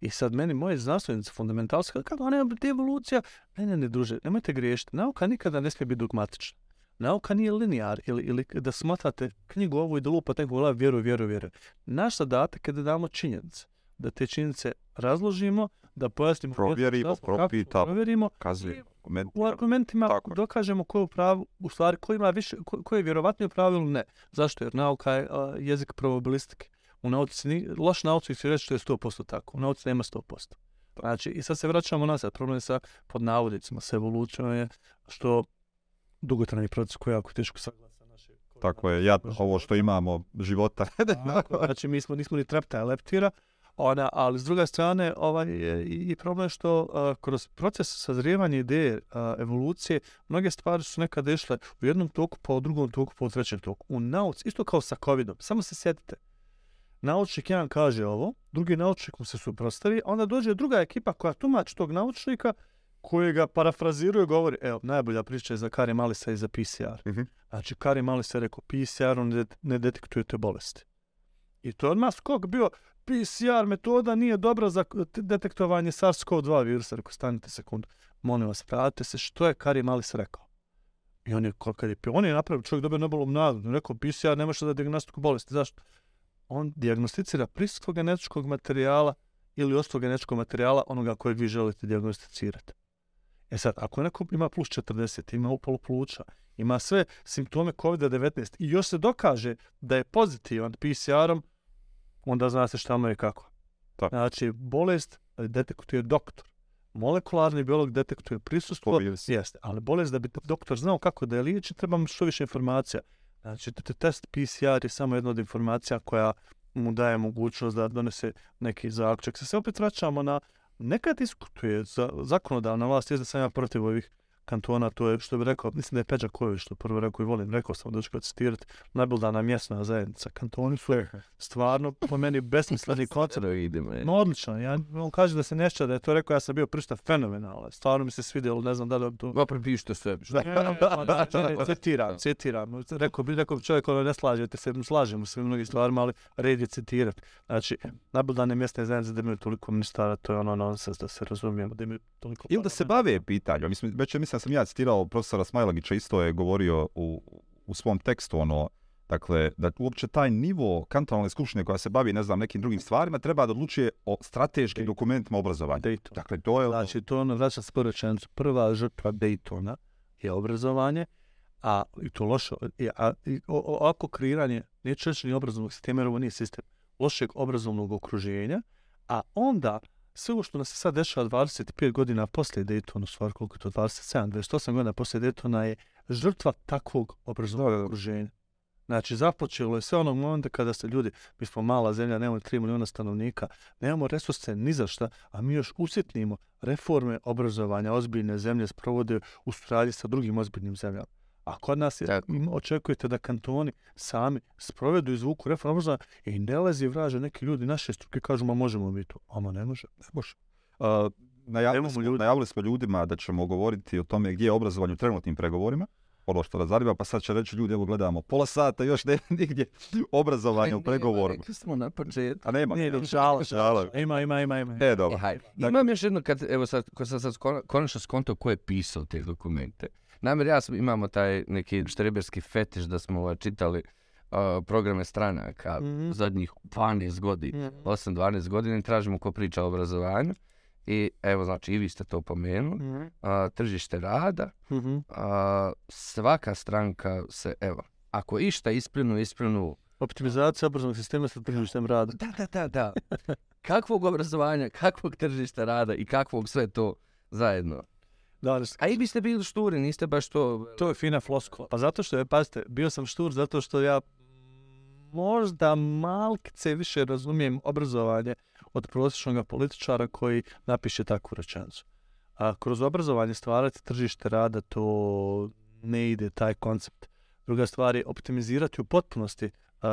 I sad meni moje znanstvenice fundamentalske, kako ona je evolucija, ne, ne, ne, druže, nemojte griješiti. Nauka nikada ne smije biti dogmatična. Nauka nije linear ili, ili da smatrate knjigu ovu i da lupate neku glavu, vjeruj, vjeruj, vjeruj. Naš zadatak je da damo činjenice. Da te činjenice razložimo, da pojasnimo... Provjerimo, propitamo, provjerimo. kazujemo. U argumentima Tako. dokažemo ko je pravu, u stvari ko ima više, ko, ko je vjerovatno u pravilu ne. Zašto? Jer nauka je a, jezik probabilistike. U nauci, ni, loš nauci se reći što je 100% tako. U nauci nema 100%. Znači, i sad se vraćamo nazad. Problem sa pod navodicima, sa evolucijom je što dugotrajni proces koji je jako teško saglasa naše... Tako je, ja ovo što imamo života. Tako, znači, mi smo, nismo ni trepta leptira, ona, ali s druge strane, ovaj, i problem je što uh, kroz proces sazrijevanja ideje uh, evolucije, mnoge stvari su nekada išle u jednom toku, pa u drugom toku, pa u trećem toku. U nauci, isto kao sa COVID-om, samo se sjetite. Naučnik jedan kaže ovo, drugi naučnik mu se suprostavi, onda dođe druga ekipa koja tumači tog naučnika, ga parafraziruje govori, evo, najbolja priča je za Kari Malisa i za PCR. Mm -hmm. Znači, Kari Malisa je rekao, PCR ne, ne detektujete bolesti. I to je odmah skok bio, PCR metoda nije dobra za detektovanje SARS-CoV-2 virusa. Rekao, stanite sekundu, molim vas, pratite se što je Kari Malis rekao. I on je, kad je, on je napravio, čovjek dobio Nobelovu nagradu, rekao, PCR ne može da diagnostiku bolesti. Zašto? On diagnosticira prisustvo genetičkog materijala ili ostalog genetičkog materijala onoga kojeg vi želite diagnosticirati. E sad, ako neko ima plus 40, ima upalo pluća, ima sve simptome COVID-19 i još se dokaže da je pozitivan PCR-om, onda zna se šta mu je kako. Tako. Znači, bolest detektuje doktor. Molekularni biolog detektuje prisustvo, jeste, ali bolest da bi doktor znao kako da je liječi, treba mu što više informacija. Znači, test PCR je samo jedna od informacija koja mu daje mogućnost da donese neki zaključak. Se sve opet vraćamo na nekad diskutuje za zakonodavna vlast, je sam ja protiv ovih kantona, to je što bi rekao, mislim da je Peđa Ković, što prvo rekao i volim, rekao sam da ću ga citirati, najbildana mjesna zajednica. Kantoni su stvarno po meni besmisleni koncert. No, odlično. Ja, on kaže da se nešća da je to rekao, ja sam bio prišta fenomenalno. Stvarno mi se svidjelo, ne znam da li je to... Opre pište sve. citiram, citiram. Rekao bi, rekao čovjek, ono ne slažete se, slažemo se mnogi stvarima, ali red je citirati. Znači, najbildane mjesne zajednice da imaju toliko ministara, to je ono nonsens da se razumijemo, da imaju toliko... Ili da se bave pitanju, mislim, već mislim sam ja citirao profesora Smajlagića, isto je govorio u, u svom tekstu, ono, dakle, da uopće taj nivo kantonalne skupštine koja se bavi, ne znam, nekim drugim stvarima, treba da odlučuje o strateškim Dayton. dokumentima obrazovanja. Dayton. Dakle, to je... Znači, to ono, vraća prvo prva žrtva Daytona je obrazovanje, a i to loše, a, i, o, ovako kreiranje, nije češće ni obrazovnog sistema, jer ovo nije sistem lošeg obrazovnog okruženja, a onda sve ovo što nas se sad dešava 25 godina posle Daytona, stvar koliko je to 27, 28 godina posle Daytona je žrtva takvog obrazovnog okruženja. Znači, započelo je sve onog momenta kada se ljudi, mi smo mala zemlja, nemamo 3 miliona stanovnika, nemamo resurse ni za šta, a mi još usjetnimo reforme obrazovanja ozbiljne zemlje sprovode u stradnji sa drugim ozbiljnim zemljama. A kod nas je, očekujete da kantoni sami sprovedu iz zvuku reforma i ne lezi vraže neki ljudi naše struke kažu ma možemo mi to. Ama ne može, ne može. Uh, najavili, smo, ljudi. najavili smo ljudima da ćemo govoriti o tome gdje je obrazovanje u trenutnim pregovorima ono što nas zanima, pa sad će reći ljudi, evo gledamo pola sata, još ne nigdje obrazovanje u pregovorima. Rekli smo na početku. A nema. Nije, nije, žal, žal. Ima, ima, ima, ima. E, dobro. E, hajde. Imam još jedno, kad, evo sad, ko sam sad konačno skontao ko je pisao te dokumente. Namjer, ja sam, imamo taj neki štreberski fetiš da smo ovaj, čitali uh, programe stranaka mm -hmm. zadnjih 12 godina, mm -hmm. 8-12 godina i tražimo ko priča o obrazovanju. I evo, znači, i vi ste to pomenuli. Mm -hmm. uh, tržište rada. Mm -hmm. uh, svaka stranka se, evo, ako išta isplinu, isplinu... Optimizacija obrazovnog sistema sa tržištem rada. Da, da, da, da. kakvog obrazovanja, kakvog tržišta rada i kakvog sve to zajedno. Da, A i biste bili šturi, niste baš to... To je fina floskula. Pa zato što je, pazite, bio sam štur zato što ja možda malkice više razumijem obrazovanje od prosječnog političara koji napiše takvu rečenicu. A kroz obrazovanje stvarati tržište rada, to ne ide taj koncept. Druga stvar je optimizirati u potpunosti uh,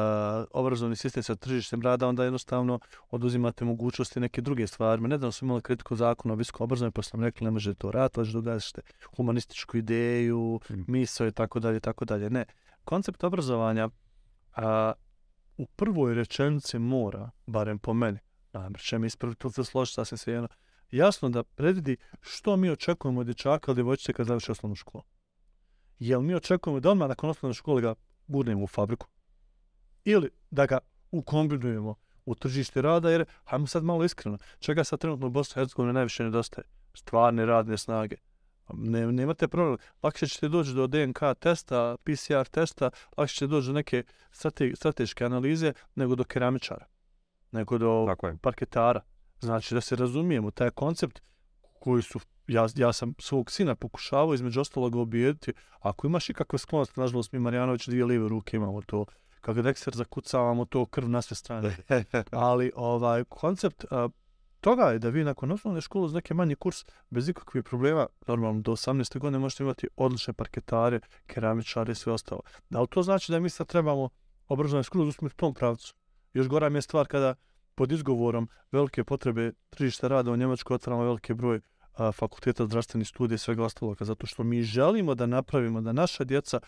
obrazovni sistem sa tržištem rada, onda jednostavno oduzimate mogućnosti neke druge stvari. Ne znam, smo imali kritiku zakona o visokom obrazovanju, pa sam rekli ne možete to rad, ali događate humanističku ideju, mm. miso i tako dalje, tako dalje. Ne. Koncept obrazovanja a, u prvoj rečenici mora, barem po meni, namjer će mi ispraviti ili se složiti sasvim sve jedno, jasno da predvidi što mi očekujemo od dječaka ili djevojčice kad završi osnovnu školu. Jel mi očekujemo da odmah nakon osnovne škole ga gurnemo u fabriku? Ili da ga ukombinujemo u tržište rada, jer, hajmo sad malo iskreno, čega sad trenutno u Bosni i Hercegovini najviše nedostaje? Stvarne radne snage. Ne, nemate problem. Lakše ćete doći do DNK testa, PCR testa, lakše ćete doći do neke strate, strateške analize nego do keramičara, nego do parketara. Znači da se razumijemo, taj koncept koji su, ja, ja sam svog sina pokušavao između ostalog obijediti, ako imaš ikakve sklonosti, nažalost mi Marijanović dvije live ruke imamo to, kako dekser zakucavamo to krv na sve strane. Ali ovaj koncept a, toga je da vi nakon osnovne škole uz neke manji kurs, bez ikakvih problema, normalno do 18. godine možete imati odlične parketare, keramičare i sve ostalo. Da li to znači da mi sad trebamo obrazovanje skroz usmjeriti u tom pravcu? Još gora mi je stvar kada pod izgovorom velike potrebe tržišta rada u Njemačkoj otvaramo velike broj a, fakulteta zdravstvenih studija i svega ostalog, zato što mi želimo da napravimo da naša djeca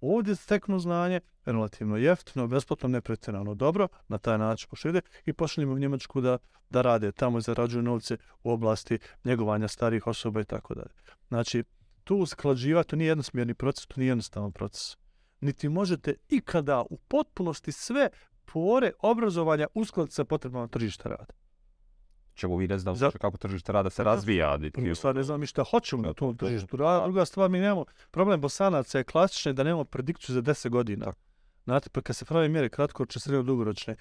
ovdje steknu znanje, relativno jeftino, besplatno, nepretjerano dobro, na taj način pošli i pošaljimo u Njemačku da, da rade tamo i zarađuju novce u oblasti njegovanja starih osoba i tako dalje. Znači, tu usklađivati, to nije jednosmjerni proces, to nije jednostavan proces. Niti možete ikada u potpunosti sve pore obrazovanja uskladiti sa potrebama tržišta rada čemu vi ne znam Za... kako tržište rada se razvija. Prvo stvar ne znam mi šta hoćemo na tom tržištu rada. Druga stvar mi nemamo, problem bosanaca je klasični da nemamo predikciju za 10 godina. Znate, pa kad se pravi mjere kratkoročne, srednje dugoročne,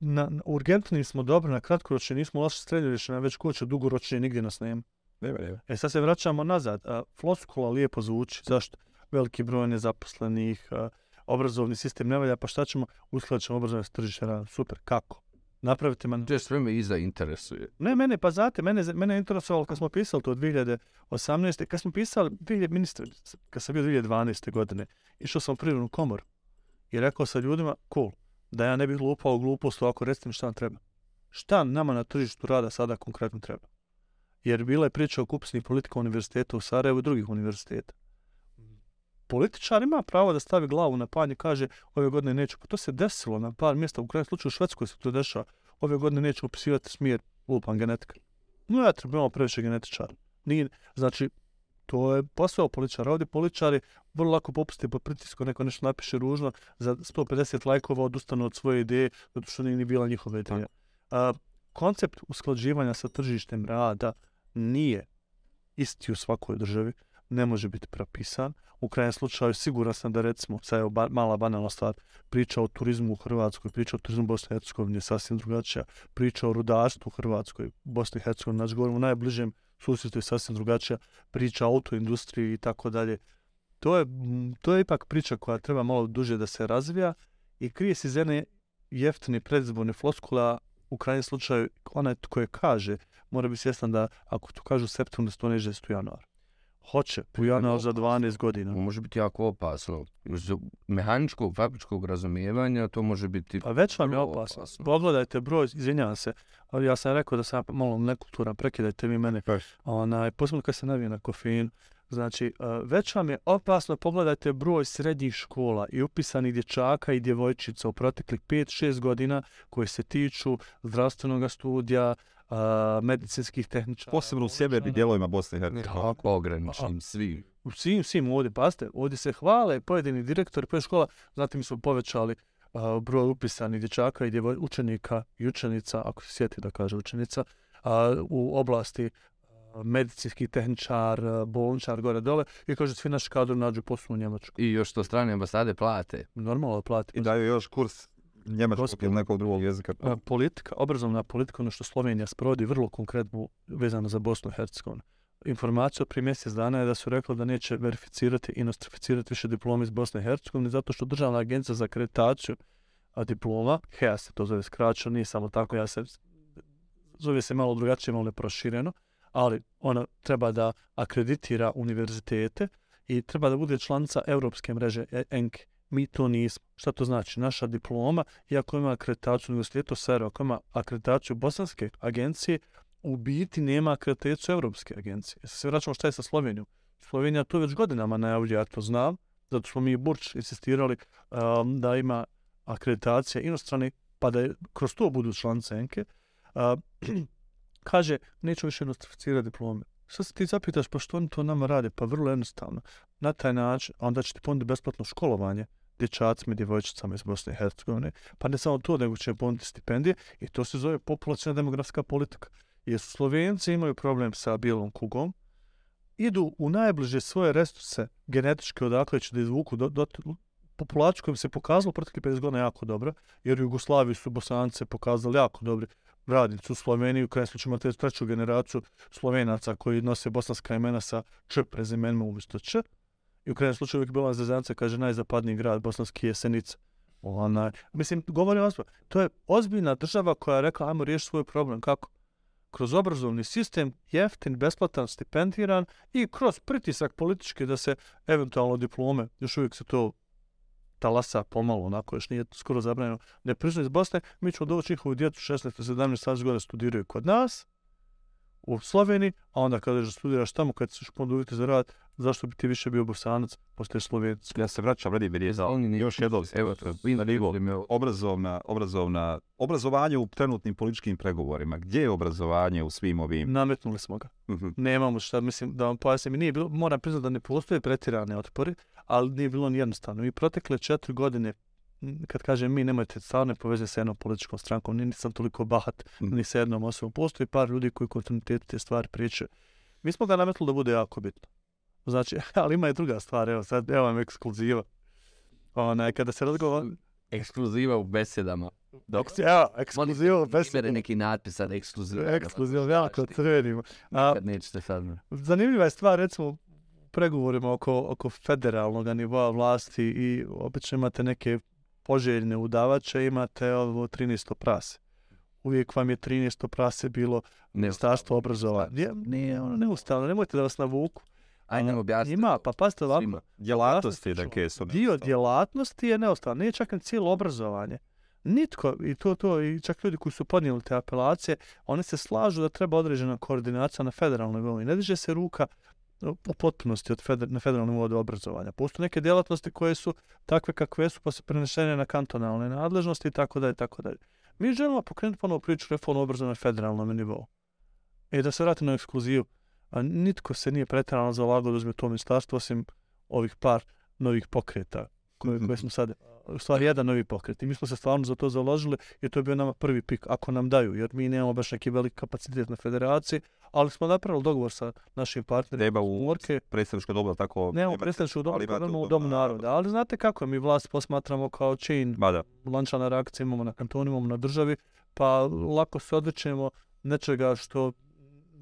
na, na urgentnim smo dobro, na kratkoročne nismo loše srednjoročne, već ko će dugoročne, nigdje nas nema. Nema, nema. E sad se vraćamo nazad. A, floskula lijepo zvuči. Zašto? Veliki broj nezaposlenih, a, obrazovni sistem ne valja, pa šta ćemo? Uskladit ćemo obrazovanje s tržište rada. Super, kako? Napraviti man... To je sve me iza interesuje. Ne, mene, pa znate, mene, mene je interesovalo kad smo pisali to 2018. Kad smo pisali, 2000, ministar, kad sam bio 2012. godine, išao sam u prirodnu komoru i rekao sa ljudima, cool, da ja ne bih lupao glupost ovako, recite mi šta nam treba. Šta nama na tržištu rada sada konkretno treba? Jer bila je priča o kupsnih politika univerziteta u Sarajevu i drugih univerziteta. Političar ima pravo da stavi glavu na panj i kaže ove godine neću. Pa to se desilo na par mjesta, u krajem slučaju u Švedskoj se to dešava. Ove godine neću upisivati smjer lupan genetika. No ja trebamo previše genetičara. Nije, znači, to je posao političara. Ovdje političari vrlo lako popuste po pritisku, neko nešto napiše ružno, za 150 lajkova odustanu od svoje ideje, zato što nije ni bila njihova ideja. A, koncept usklađivanja sa tržištem rada nije isti u svakoj državi ne može biti propisan. U krajem slučaju siguran sam da recimo, sad je ba, mala banalna stvar, priča o turizmu u Hrvatskoj, priča o turizmu u Bosni i Hercegovini je sasvim drugačija. Priča o rudarstvu u Hrvatskoj, Bosni i Hercegovini, znači govorimo o najbližem susjetu je sasvim drugačija. Priča o autoindustriji i tako dalje. To je, to je ipak priča koja treba malo duže da se razvija i krije se iz jedne jeftine predizborne floskula u krajnjem slučaju onaj koje kaže mora biti svjestan da ako to kažu septembr, da se to neže januar. Hoće, januar za 12 godina. Može biti jako opasno. Uz mehaničkog, fabričkog razumijevanja to može biti... Pa već vam je opasno. opasno. Pogledajte broj, izvinjavam se, ali ja sam rekao da sam malo nekulturan, prekidajte mi mene. Onaj, posebno kad se navije na kofein. Znači, već vam je opasno, pogledajte broj srednjih škola i upisanih dječaka i djevojčica u proteklih 5-6 godina koji se tiču zdravstvenog studija, uh, medicinskih tehničara. Posebno u sjevernim dijelovima Bosne i Hercegovine. Tako, ograničnim svim. U svim, svim ovdje, paste, ovdje se hvale pojedini direktori, pojedini škola, znate mi smo povećali uh, broj upisanih dječaka i djevoj, učenika i učenica, ako se sjeti da kaže učenica, uh, u oblasti medicinski tehničar, bolničar, gore dole, i kaže svi naši kadru nađu poslu u Njemačku. I još to strane ambasade plate. Normalno plate. I daju još kurs njemačkog ili nekog drugog jezika. Politika, obrazovna politika, ono što Slovenija sprovodi vrlo konkretno vezano za Bosnu i Hercegovinu. Informacija od prije mjesec dana je da su rekli da neće verificirati i nostrificirati više diplome iz Bosne i Hercegovine zato što državna agencija za akreditaciju diploma, HEA se to zove skraćeno, nije samo tako, ja se zove se malo drugačije, malo neprošireno, ali ona treba da akreditira univerzitete i treba da bude članica Europske mreže e- ENKE. Mi to nismo. Šta to znači? Naša diploma, iako ima akreditaciju univerziteta Sarajevo, ako ima akreditaciju Bosanske agencije, u biti nema akreditaciju Evropske agencije. E se vraćamo šta je sa Slovenijom. Slovenija to već godinama najavlja, ja to znam, zato smo mi Burč insistirali um, da ima akreditacija inostrane, pa da je, kroz to budu članice Enke. Uh, um, kaže, neću više nostrificirati diplome. Sad se ti zapitaš, pa što oni to nama rade? Pa vrlo jednostavno. Na taj način, onda će ti ponuditi besplatno školovanje dječacima i djevojčicama iz Bosne i Hercegovine. Pa ne samo to, nego će ponuditi stipendije i to se zove populacijna demografska politika. Jer Slovenci imaju problem sa bijelom kugom, idu u najbliže svoje resurse genetičke odakle će da izvuku do, do, populaciju kojim se pokazalo protekli 50 godina jako dobro, jer u Jugoslaviji su Bosance pokazali jako dobri radnici u Sloveniji, u krajem slučaju imate treću generaciju Slovenaca koji nose bosanska imena sa Č prezimenima umjesto Č. I u krajem slučaju uvijek bila Zezanca, kaže najzapadniji grad bosanski je Senica. Ona, mislim, govorim ozbiljno, to je ozbiljna država koja je rekla, ajmo riješiti svoj problem. Kako? Kroz obrazovni sistem, jeftin, besplatan, stipendiran i kroz pritisak politički da se eventualno diplome, još uvijek se to talasa pomalo, onako još nije skoro zabranjeno, ne priznaju iz Bosne, mi ćemo doći njihovu djecu 16-17 godina studiraju kod nas, u Sloveniji, a onda kada je studiraš tamo, kad se šponduviti za rad, zašto bi ti više bio bosanac, postoje slovenac. Ja se vraćam, radi bi za još jedno, evo, na nivo, obrazovna, obrazovna, obrazovanje u trenutnim političkim pregovorima. Gdje je obrazovanje u svim ovim? Nametnuli smo ga. Uh -huh. Nemamo šta, mislim, da vam pojasnim, nije bilo, moram priznati da ne postoje pretirane otpori, ali nije bilo ni jednostavno. I protekle četiri godine, kad kažem mi, nemojte stvarno poveze sa jednom političkom strankom, ni nisam toliko bahat, mm. ni sa jednom osobom. Postoji par ljudi koji kontinuitetu te stvari pričaju. Mi smo ga nametili da bude jako bitno. Znači, ali ima i druga stvar, evo sad, evo vam ekskluziva. Ona, kada se razgovara... Ekskluziva u besedama. Dok si, evo, ekskluziva u besedama. Imere neki natpis sad, ekskluziva. Ekskluziva, jako crvenimo. Kad nećete sad. Zanimljiva je stvar, recimo, pregovorima oko, oko federalnog nivoa vlasti i obično imate neke poželjne udavače, imate ovo 13. prase. Uvijek vam je 13. prase bilo ministarstvo obrazovanja. Nije, nije ono neustavno, nemojte da vas navuku. Ajde, objasnite. Ima, pa pazite ovako. Djelatnosti da ke su Dio djelatnosti je neustavno. Nije čak ni cijelo obrazovanje. Nitko, i to, to, i čak ljudi koji su podnijeli te apelacije, oni se slažu da treba određena koordinacija na federalnoj nivou. Ne diže se ruka u potpunosti od feder, na federalnom nivou obrazovanja. Postoje neke djelatnosti koje su takve kakve su, pa se prenešene na kantonalne nadležnosti i tako dalje, tako dalje. Mi želimo pokrenuti ponovo priču reformu obrazovanja na federalnom nivou. I da se vrati na ekskluzivu. A nitko se nije pretjerano zalagao da uzme to ministarstvo, osim ovih par novih pokreta koje, koje smo sad, u stvari jedan novi pokret. I mi smo se stvarno za to založili i to je bio nama prvi pik, ako nam daju, jer mi nemamo baš neki veliki kapacitet na federaciji, ali smo napravili dogovor sa našim partnerima. Treba u Morke. predstavničko dobro tako... Nemamo predstavničko dobro, ali imamo u Domu naroda. Ali znate kako, mi vlast posmatramo kao chain, lančana reakcija imamo na kantonu, imamo na državi, pa lako se odličemo nečega što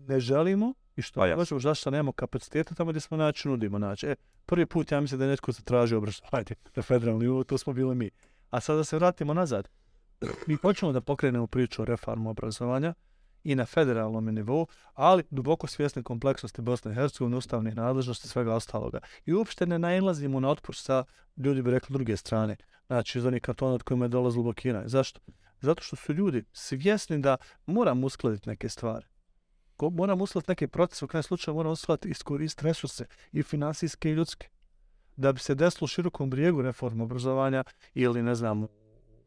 ne želimo, i što pa možemo, zašto nemamo kapaciteta tamo gdje smo naći, nudimo naći. E, prvi put ja mislim da je netko zatražio obrazovanje na federalni nivou, to smo bili mi. A sada se vratimo nazad. Mi hoćemo da pokrenemo priču o reformu obrazovanja i na federalnom nivou, ali duboko svjesni kompleksnosti Bosne i Hercegovine, ustavnih nadležnosti i svega ostaloga. I uopšte ne nailazimo na otpor sa, ljudi bi rekli, druge strane. Znači, iz onih kantona od kojima je dolazilo blokiranje. Zašto? Zato što su ljudi svjesni da moramo uskladiti neke stvari moramo uslati neke procese, u krajem slučaju moramo uslati iskoristiti resurse i finansijske i ljudske. Da bi se desilo u širokom brijegu reforma obrazovanja ili ne znam,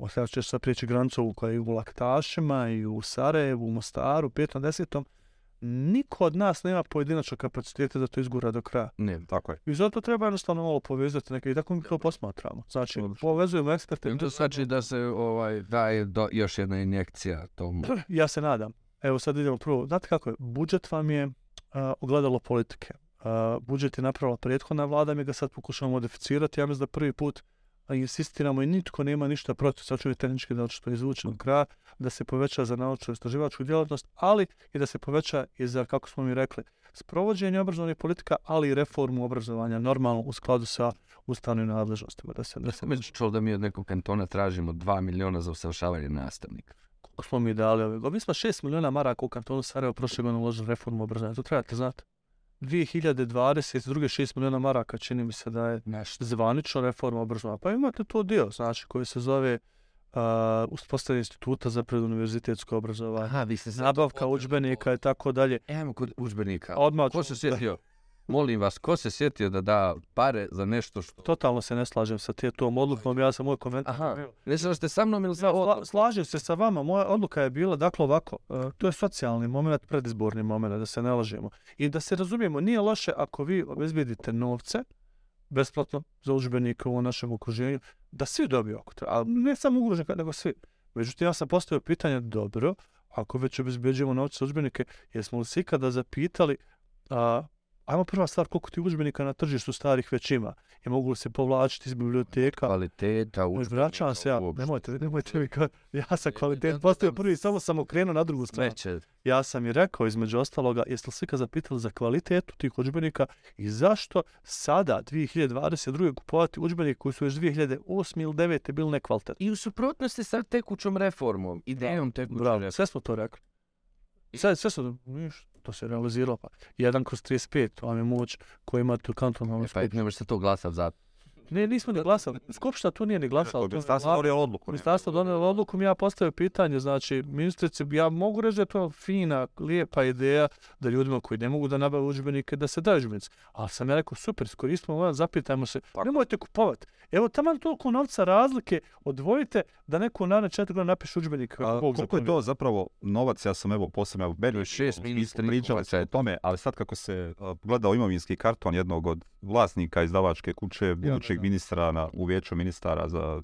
sada ćeš sad prijeći granicu koja je u Laktašima i u Sarajevu, u Mostaru, petom, desetom, niko od nas nema pojedinačnog kapaciteta da to izgura do kraja. Ne, tako je. I zato treba jednostavno malo povezati neke i tako mi to posmatramo. Znači, povezujemo eksperte. To znači da se ovaj daje do, još jedna injekcija tomu. ja se nadam. Evo sad idemo prvo. Znate kako je? Budžet vam je uh, ogledalo politike. Uh, budžet je napravila prethodna vlada, mi ga sad pokušamo modificirati. Ja mislim da prvi put insistiramo i nitko nema ništa protiv, sad ću tehnički da što izvuče do kraja, da se poveća za naučnu istraživačku djelatnost, ali i da se poveća i za, kako smo mi rekli, sprovođenje obrazovnih politika, ali i reformu obrazovanja normalno u skladu sa ustavnim nadležnostima. Da se, da se... Među čuo da mi od nekog kantona tražimo 2 miliona za usavršavanje nastavnika koliko smo mi dali ove godine. Mi smo 6 miliona maraka u kantonu Sarajevo prošle godine uložili reformu obrazovanja. To trebate znati. 2022. 6 miliona maraka čini mi se da je Nešto. zvanično reforma obrazovanja. Pa imate to dio, znači, koji se zove uh, uspostavljanje instituta za preduniverzitetsko obrazovanje. Aha, vi ste Nabavka udžbenika i tako dalje. Evo kod udžbenika. Odmah Ko se sjetio? Molim vas, ko se sjetio da da pare za nešto što... Totalno se ne slažem sa te tom odlukom, ja sam moj komentar. Aha, ne ste sa mnom ili sa Sla, slažem se sa vama, moja odluka je bila, dakle ovako, uh, to je socijalni moment, predizborni moment, da se ne lažemo. I da se razumijemo, nije loše ako vi obezbijedite novce, besplatno za udžbenike u našem okruženju, da svi dobiju ako treba, ali ne samo ugroženika, nego svi. Međutim, ja sam postavio pitanje, dobro, ako već obezbeđujemo novce za udžbenike, jesmo li se ikada zapitali, a, ajmo prva stvar, koliko ti udžbenika na tržištu starih već ima i mogu li se povlačiti iz biblioteka, kvaliteta Znači, vraćam se ja, uopšte. nemojte, nemojte mi kao, ja sam kvalitet postavio prvi, samo sam okrenuo na drugu stranu. Veće. Ja sam i rekao između ostaloga, jeste li se ikad zapitali za kvalitetu tih udžbenika i zašto sada, 2022. kupovati udžbenike koji su još 2008. ili 2009. bili nekvalitetni? I u suprotnosti sa tekućom reformom, idejom tekuće Bravo, reforme. sve smo to rekli. Sve, sve su, ništa, to se realiziralo. Pa. 1 kroz 35, vam je moć koji imate u kantonalnom E, Pa ne može se to glasat za... Ne, nismo ni glasali. Skupština tu nije ni glasala. Ministarstvo donijelo odluku. Ministarstvo donijelo odluku, mi ja postavio pitanje, znači, ministrice, ja mogu reći da je to fina, lijepa ideja da ljudima koji ne mogu da nabave udžbenike, da se daju udžbenici. Ali sam ja rekao, super, iskoristimo ovaj, zapitajmo se, nemojte kupovati. Evo, tamo toliko novca razlike, odvojite da neko na četiri godina napiše A, Bog koliko je to zapravo novac, ja sam evo posebno, evo, meni, šest pričali smo o tome, ali sad kako se a, gledao imovinski karton jednog od vlasnika izdavačke kuće, budućeg. Ministra na, u vijeću ministara za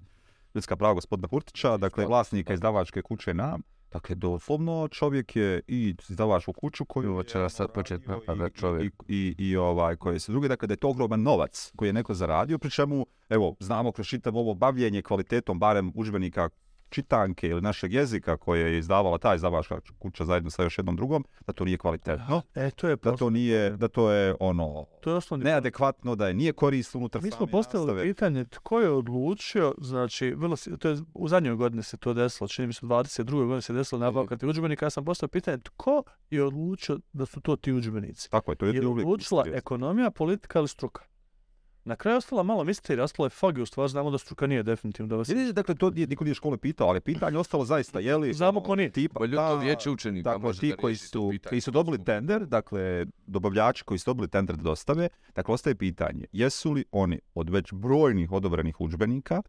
ljudska prava gospodina Hurtića, dakle vlasnika izdavačke kuće nam, Dakle, doslovno čovjek je i izdavačku kuću koju Ovo će sad početi napadat čovjek. i, i, i ovaj koji se drugi, dakle da je to ogroman novac koji je neko zaradio, pri čemu, evo, znamo kroz čitav ovo bavljenje kvalitetom barem udžbenika čitanke ili našeg jezika koje je izdavala ta izdavačka kuća zajedno sa još jednom drugom, da to nije kvalitetno, E, to je, da pos- to nije, da to je ono to je osnovni neadekvatno, da je nije korisno unutar Mi smo postavili nastave. pitanje tko je odlučio, znači, vrlo, to je, u zadnjoj godini se to desilo, čini mi se 22. godine se desilo nabavka tih udžbenika, ja sam postavio pitanje tko je odlučio da su to ti udžbenici. Tako je, to je Je odlučila ekonomija, politika ili struka? Na kraju ostala malo misterija, ostalo je fagi, u stvari znamo da struka nije definitivno. Da vas... Vidite, dakle, to nije, niko nije škole pitao, ali je pitanje ostalo zaista, je li... Znamo ono, ko nije. Tipa, Bolje ta- to vijeće učenika Dakle, može ti da koji su, koji su dobili tender, dakle, dobavljači koji su dobili tender da dostave, dakle, ostaje pitanje, jesu li oni od već brojnih odobrenih udžbenika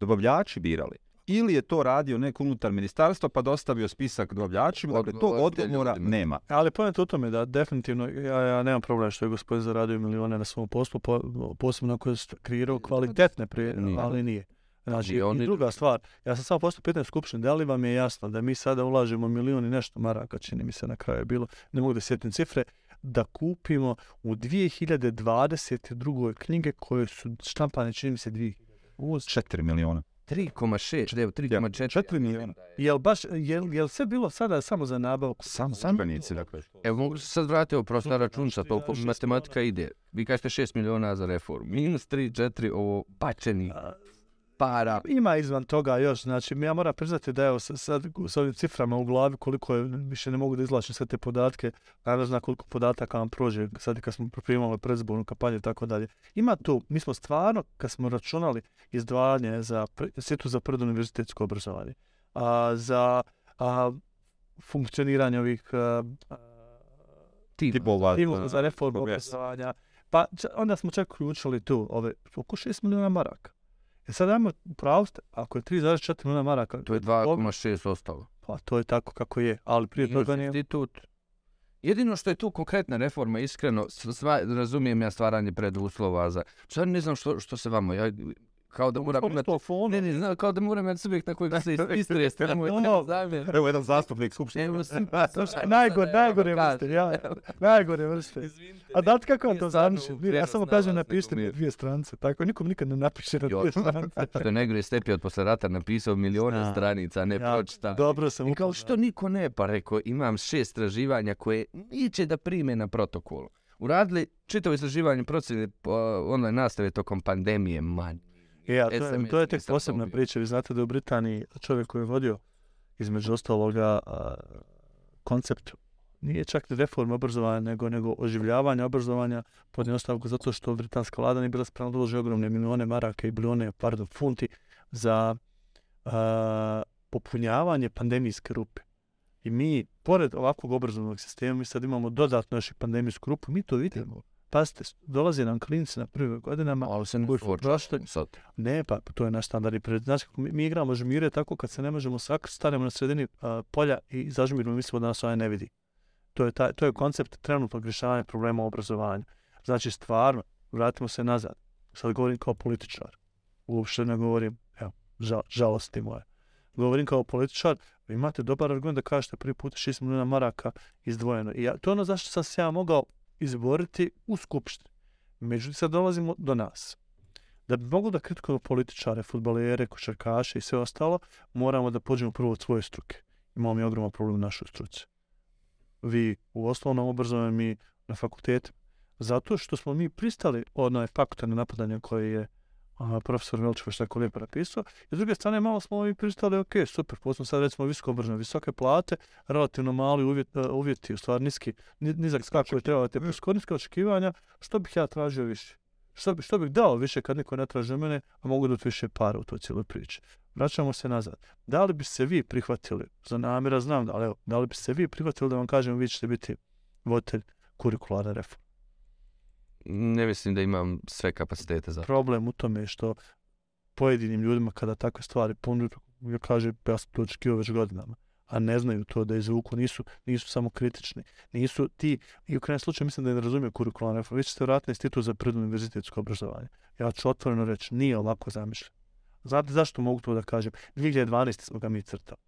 dobavljači birali? Ili je to radio neko unutar ministarstva pa dostavio spisak dobavljačima, dakle, to odgovora nema. Ali pojenta u tome da definitivno, ja, ja nemam problem što je gospodin zaradio milione na svom poslu, po, posebno ako je kreirao kvalitetne prije, Nije. ali nije. Znači, Nije, i oni- druga stvar, ja sam samo postao pitanje skupštine, da li vam je jasno da mi sada ulažemo milion i nešto maraka, čini mi se na kraju je bilo, ne mogu da sjetim cifre, da kupimo u 2022. knjige koje su štampane, čini mi se, 2000. Uz 4 miliona. 3,6, evo 3,4. Četiri milijuna. Jel baš, jel, jel sve bilo sada samo za nabavku? Samo udžbenici, dakle. Evo mogu se sad vratiti ovo prosta računca, toliko Ja, šest matematika ide. Vi kažete 6 miliona za reformu. Minus 3, 4, ovo bačeni para. Ima izvan toga još, znači ja moram priznati da evo sa- sad s ovim ciframa u glavi koliko je, više ne mogu da izlačim sve te podatke, naravno zna koliko podataka vam prođe sad kad smo pripremali predizbornu kampanju i tako dalje. Ima tu, mi smo stvarno, kad smo računali izdvajanje za institut za preduniverzitetsko obrazovanje, a, za a, funkcioniranje ovih a, timova za reformu obrazovanja, pa onda smo čak uključili tu ove, oko 6 miliona maraka. E sad ajmo, pravo ste, ako je 3,4 miliona maraka, to je 2,6 ostalo. pa to je tako kako je, ali prije Minus toga nije. institut. Jedino što je tu konkretna reforma, iskreno, sva, razumijem ja stvaranje preduslova za... Sad ne znam što, što se vama, ja kao da moram imati... Ne, ne, znam, kao da moram imati subjekt na kojeg se istreste, nemoj Ono, ne zamjer. Evo jedan zastupnik skupštine. Evo, slušaj, Najgore, najgore vrste, ja, najgore vrste. A znate kako vam nije to zamišljam? Ja samo kažem napišite mi je- dvije stranice, tako nikom nikad ne napiše na dvije stranice. Što je najgore Stepi od posle rata napisao milione stranica, ne pročita. Dobro sam I kao što niko ne, pa rekao, imam šest istraživanja koje neće da prime na protokolu. Uradili čitavo istraživanje procjene po- online nastave tokom pandemije, man. E, a to, je, to je tek posebna priča. Vi znate da u Britaniji čovjek koji je vodio između ostaloga a, koncept nije čak reforma obrazovanja, nego, nego oživljavanje obrazovanja pod ostavku zato što britanska vlada nije bila spremna da uloži ogromne milione maraka i bilione, pardon, funti za uh, popunjavanje pandemijske rupe. I mi, pored ovakvog obrazovnog sistema, mi sad imamo dodatno još i pandemijsku rupu, mi to vidimo. Pazite, dolaze nam klinici na prvim godinama. Ali se ne prošli- sad. Ne, pa to je naš pred. Znači, kako mi, mi igramo žmire tako kad se ne možemo sak, stanemo na sredini a, polja i zažmirimo mislimo da nas ovaj ne vidi. To je, taj, to je koncept trenutnog rješavanja problema u obrazovanju. Znači, stvarno, vratimo se nazad. Sad govorim kao političar. Uopšte ne govorim, evo, žal, žalosti moje. Govorim kao političar, imate dobar argument da kažete prvi put 6 milijuna maraka izdvojeno. I ja, to je ono zašto sam se ja mogao izboriti u skupštini. Međutim, sad dolazimo do nas. Da bi mogli da kritikujemo političare, futbalere, košarkaše i sve ostalo, moramo da pođemo prvo od svoje struke. Imamo mi ogroman problem u našoj struci. Vi u osnovnom obrazovanju, mi na fakultetu. Zato što smo mi pristali onaj fakultarne napadanje koje je a, profesor Velčević tako lijepo napisao. I s druge strane, malo smo mi pristali, ok, super, posle sad recimo visoko obrazovanje, visoke plate, relativno mali uvjet, uh, uvjeti, u stvari niski, ni- nizak skak koji treba te niska očekivanja, što bih ja tražio više? Što, bi, što bih dao više kad niko ne traži od mene, a mogu dati više para u toj cijeloj priči. Vraćamo se nazad. Da li bi se vi prihvatili, za namjera znam, da, ali evo, da li bi se vi prihvatili da vam kažem vi ćete biti voditelj kurikularne reforme? Ne mislim da imam sve kapacitete za to. problem u tome je što pojedinim ljudima kada takve stvari ponuđu, ja kaže, ja sam to očekivao već godinama, a ne znaju to da izvuku, nisu, nisu samo kritični, nisu ti, i u krajnjem slučaju mislim da ne razumiju kurikularnu reformu, vi ćete vratiti institut za preduniverzitetsko obrazovanje. Ja ću otvoreno reći, nije ovako zamišljen. Znate zašto mogu to da kažem? 2012. smo ga mi crtali.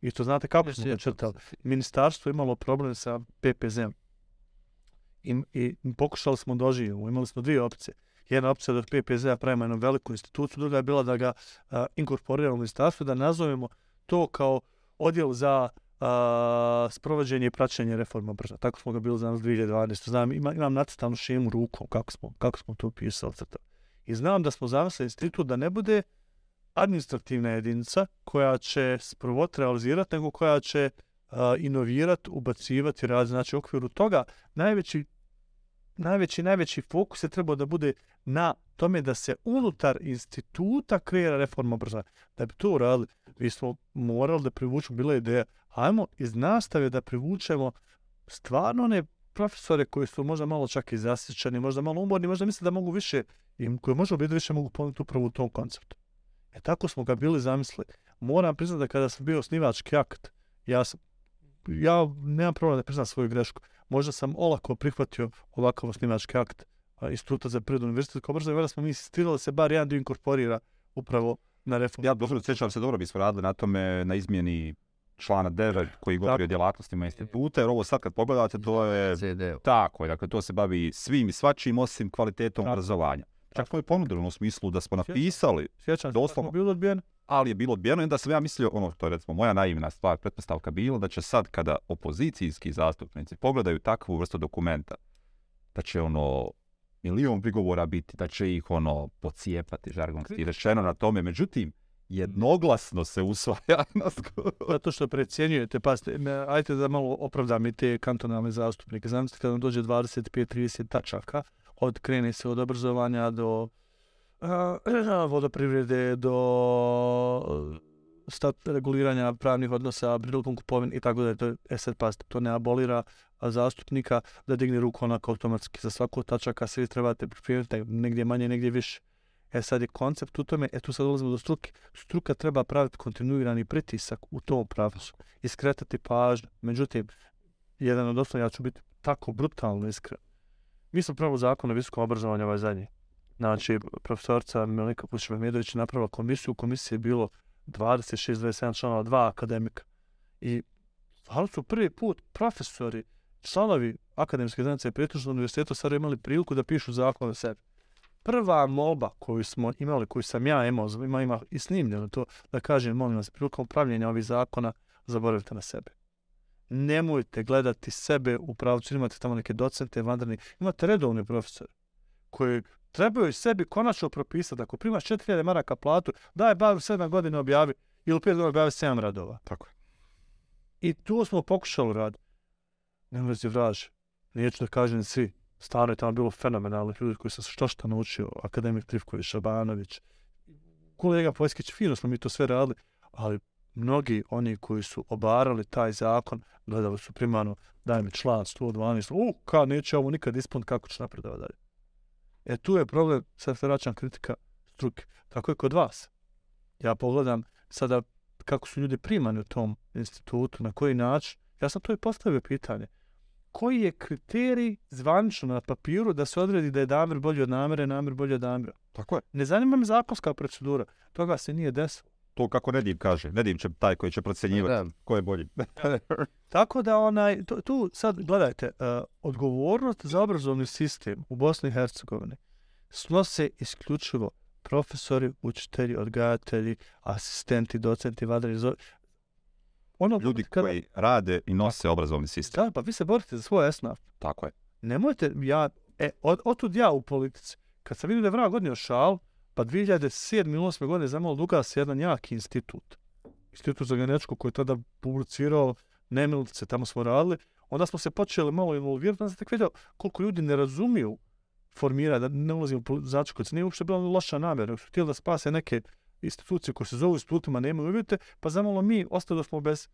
I to znate kako smo ga crtali? Ministarstvo imalo problem sa PPZ-om. I, i pokušali smo doživimo, imali smo dvije opcije. Jedna opcija da od PPZ-a pravimo jednu veliku instituciju, druga je bila da ga a, inkorporiramo u ministarstvo, da nazovemo to kao odjel za a, sprovođenje i praćenje reforma brža. Tako smo ga bili za nas 2012. Znam, ima, imam nacrtanu šemu rukom kako smo, kako smo to pisali Crta. I znam da smo zamislili institut da ne bude administrativna jedinica koja će sprovod realizirati, nego koja će uh, inovirati, ubacivati rad. Znači, u okviru toga najveći, najveći, najveći fokus je trebao da bude na tome da se unutar instituta kreira reforma obrazovanja. Da bi to uradili, mi smo morali da privučemo, bila je ideja, ajmo iz nastave da privučemo stvarno one profesore koji su možda malo čak i zasičani, možda malo umorni, možda misle da mogu više, im koji možda biti više mogu ponuditi upravo u tom konceptu. E tako smo ga bili zamislili. Moram priznati da kada sam bio osnivački akt, ja sam, ja nemam problem da priznam svoju grešku. Možda sam olako prihvatio ovakav osnivački akt a, Instituta za prirodu univerzitetsko obrazovanje, vela smo mi insistirali da se bar jedan dio inkorporira upravo na reformu. Ja dobro sjećam se dobro, mi smo radili na tome, na izmjeni člana 9 koji govori o djelatnostima instituta, jer ovo sad kad pogledate, to je tako, je, dakle to se bavi svim i svačim osim kvalitetom Tako. obrazovanja. Čak smo je ponudili u smislu da smo napisali, Sjećam se, doslovno. bilo odbijen. Ali je bilo odbijeno i onda sam ja mislio, ono, to je recimo moja naivna stvar, pretpostavka bila da će sad kada opozicijski zastupnici pogledaju takvu vrstu dokumenta, da će ono milion prigovora biti, da će ih ono pocijepati žargonski rečeno na tome. Međutim, jednoglasno se usvaja na. Zato što precjenjujete, pazite, me- ajte da malo opravdam i te kantonalne zastupnike. Zamislite kada vam dođe 25-30 tačaka, od krene se od obrazovanja do Eh, vodoprivrede, do eh, stat, reguliranja pravnih odnosa, prilikom kupovine i tako da je to, e sad pazite, to ne abolira zastupnika da digne ruku onako automatski za svaku tačaka, svi trebate pripremiti negdje manje, negdje više. E sad je koncept u tome, e tu sad dolazimo do struke. Struka treba praviti kontinuirani pritisak u tom pravcu i skretati pažnju. Međutim, jedan od osnovnih, ja ću biti tako brutalno iskren. Mi smo pravo zakon o visokom obrazovanju ovaj zadnji. Znači, profesorca Melika Pušić-Mehmedović napravila komisiju. U komisiji je bilo 26-27 članova, dva akademika. I stvarno su prvi put profesori, članovi akademske zajednice i prijateljstva univerziteta sada imali priliku da pišu zakon o sebi prva molba koju smo imali, koju sam ja imao, ima, ima i snimljeno to, da kažem, molim vas, prilikom pravljenja ovih zakona, zaboravite na sebe. Nemojte gledati sebe u pravcu, imate tamo neke docente, vandarni, imate redovne profesore koji trebaju sebi konačno propisati, ako primaš 4000 maraka platu, daj bar u 7 godine objavi, ili u 5 godina objavi 7 radova. Tako je. I tu smo pokušali raditi. ne mrzi vraže. Neću da kažem svi. Stvarno je tamo bilo fenomenalnih ljudi koji su što što naučio. Akademik Trivković, Šabanović, kolega Poljskić, fino smo mi to sve radili, ali mnogi oni koji su obarali taj zakon, gledali su primarno, daj mi član 112, u, kao neće ovo nikad ispuniti, kako će napredovati dalje. E tu je problem, sad se vraćam kritika struke. Tako je kod vas. Ja pogledam sada kako su ljudi primani u tom institutu, na koji način. Ja sam to i postavio pitanje. Koji je kriterij zvanično na papiru da se odredi da je Damir bolji od namere, namir bolji od Damira? Tako je. Ne zanima me zakonska procedura. Toga se nije desilo. To kako Nedim kaže. Nedim će taj koji će procjenjivati ko je bolji. Tako da onaj, tu, tu sad gledajte, uh, odgovornost za obrazovni sistem u Bosni i Hercegovini snose isključivo profesori, učitelji, odgajatelji, asistenti, docenti, vadari, zo... ono, ljudi kada... koji rade i nose obrazovni sistem. Da, pa vi se borite za svoj esnaf. Tako je. Nemojte, ja, e, od, otud ja u politici, kad sam vidio da je vrag odnio šal, pa 2007. 2008. godine zamalo Duga se jedan jak institut. Institut za genetičku koji je tada publicirao nemilice, tamo smo radili. Onda smo se počeli malo involvirati, onda sam tek vidio koliko ljudi ne razumiju formira, da ne ulazim u začu, koji se nije uopšte bila loša namjera, su htjeli da spase neke institucije koje se zovu institutima, nemaju uvjete, pa zamalo mi ostali smo bez,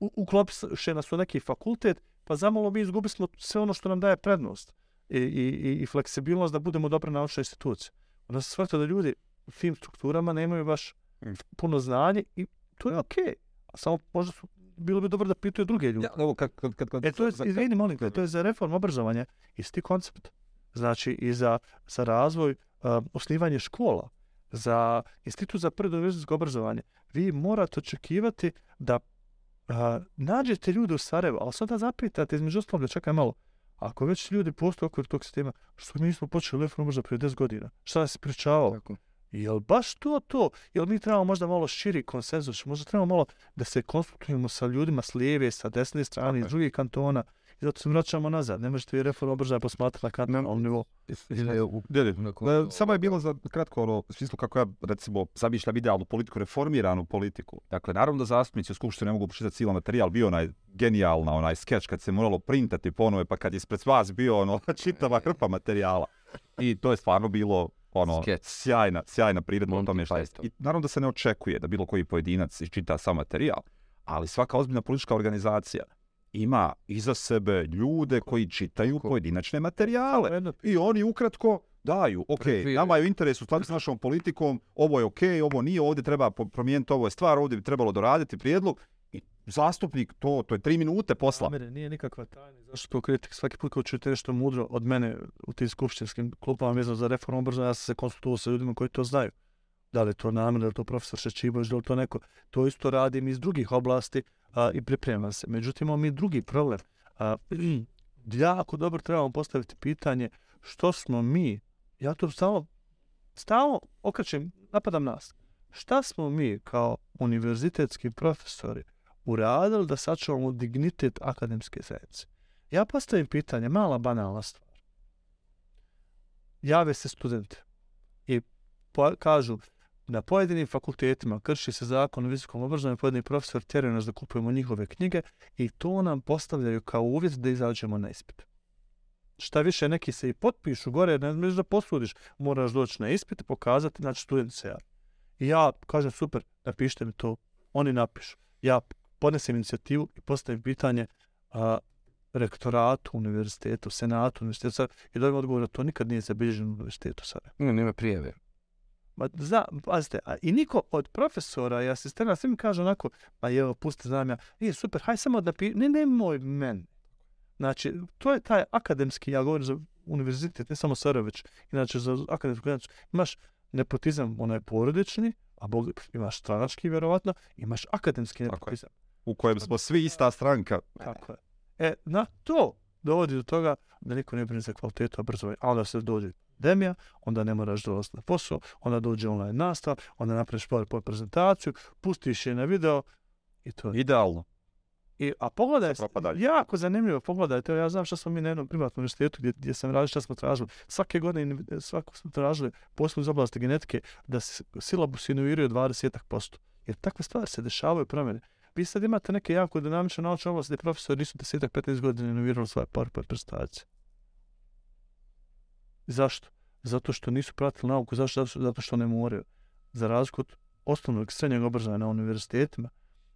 uklopiše nas u neki fakultet, pa zamalo mi izgubili smo sve ono što nam daje prednost i, i, i fleksibilnost da budemo dobra naučna institucija. Onda se shvatio da ljudi u tim strukturama nemaju baš mm. puno znanje i to je okej. Okay. A samo možda su, bilo bi dobro da pitaju druge ljude. Ja, ovo, kad, kad, kad, e, to je, izvini, molim, to je za reform obrazovanja isti koncept znači i za, za razvoj uh, osnivanje škola, za institut za prvo univerzitsko obrazovanje, vi morate očekivati da uh, nađete ljude u Sarajevo, ali sada zapitate između ostalog, čekaj malo, ako već ljudi postoje okvir tog sistema, što mi nismo počeli reformu možda prije 10 godina? Šta je pričavao? Tako. Jel baš to to? Jel mi trebamo možda malo širi konsenzus? Možda trebamo malo da se konsultujemo sa ljudima s lijeve, sa desne strane, iz drugih kantona? I zato se vraćamo nazad. Ne možete vi reformu obržaja posmatrati na kantonalnom nivou. Samo je bilo za kratko ono, u smislu kako ja recimo zamišljam idealnu politiku, reformiranu politiku. Dakle, naravno da zastupnici u Skupštini ne mogu pročitati cijelo materijal. Bio onaj genijalna onaj skeč kad se moralo printati ponove, pa kad je ispred vas bio ono, čitava hrpa materijala. I to je stvarno bilo ono, Sketch. sjajna, sjajna priredba o tome šta je. I naravno da se ne očekuje da bilo koji pojedinac iščita sam materijal, ali svaka ozbiljna politička organizacija ima iza sebe ljude koji čitaju pojedinačne materijale. I oni ukratko daju, ok, nama je u interesu skladu s našom politikom, ovo je ok, ovo nije, ovdje treba promijeniti, ovo je stvar, ovdje bi trebalo doraditi prijedlog. I zastupnik, to, to je tri minute posla. Mene, nije nikakva tajna. Zašto to kritik? Svaki put kao čujete nešto mudro od mene u tim skupštinskim klupama vezano za reformu obrazovanja, ja sam se konsultuo sa ljudima koji to znaju. Da li to namjer, da li to profesor Šečibović, da li to neko. To isto radim iz drugih oblasti, a, i pripremam se. Međutim, imamo mi drugi problem. A, jako dobro trebamo postaviti pitanje što smo mi, ja to stalno, stalno okrećem, napadam nas, šta smo mi kao univerzitetski profesori uradili da sačuvamo dignitet akademske zajednice? Ja postavim pitanje, mala banalna stvar. Jave se studente i kažu, na pojedinim fakultetima krši se zakon o visokom obrazovanju, pojedini profesor tjeraju nas da kupujemo njihove knjige i to nam postavljaju kao uvjet da izađemo na ispit. Šta više, neki se i potpišu gore, ne smiješ da posudiš, moraš doći na ispit, pokazati, znači student se ja. I ja kažem, super, napišite mi to, oni napišu. Ja podnesem inicijativu i postavim pitanje a, rektoratu univerzitetu, senatu univerzitetu i dobijem odgovor da to nikad nije zabilježeno u univerzitetu sada. Ne, nema prijeve. Ma, za, pazite, a i niko od profesora i asistenta svi mi kaže onako, pa evo, pusti, znam ja, je super, haj samo da pi... Ne, ne, moj men. Znači, to je taj akademski, ja govorim za univerzitet, ne samo Sarović, inače za akademsku, znači, imaš nepotizam, onaj porodični, a bog, imaš stranački, vjerovatno, imaš akademski nepotizam. U kojem smo svi ista stranka. Tako je. E, na to dovodi do toga da niko ne brine za kvalitetu obrazovanja, a onda se dođe akademija, onda ne moraš dolaziti na posao, onda dođe online nastav, onda napraviš PowerPoint prezentaciju, pustiš je na video i to je. Idealno. I, a pogledaj, jako zanimljivo, pogledajte, ja znam šta smo mi na jednom privatnom univerzitetu gdje, gdje sam radio, šta smo tražili. Svake godine svako smo tražili poslu iz oblasti genetike da se silabus inoviruje 20%. Jer takve stvari se dešavaju promjene. Vi sad imate neke jako dinamične naučne oblasti gdje profesori nisu desetak, 15 godina inovirali svoje PowerPoint prezentacije. Zašto? Zato što nisu pratili nauku, zašto? Zato što ne moraju. Za razliku od osnovnog srednjeg obrazovanja na univerzitetima,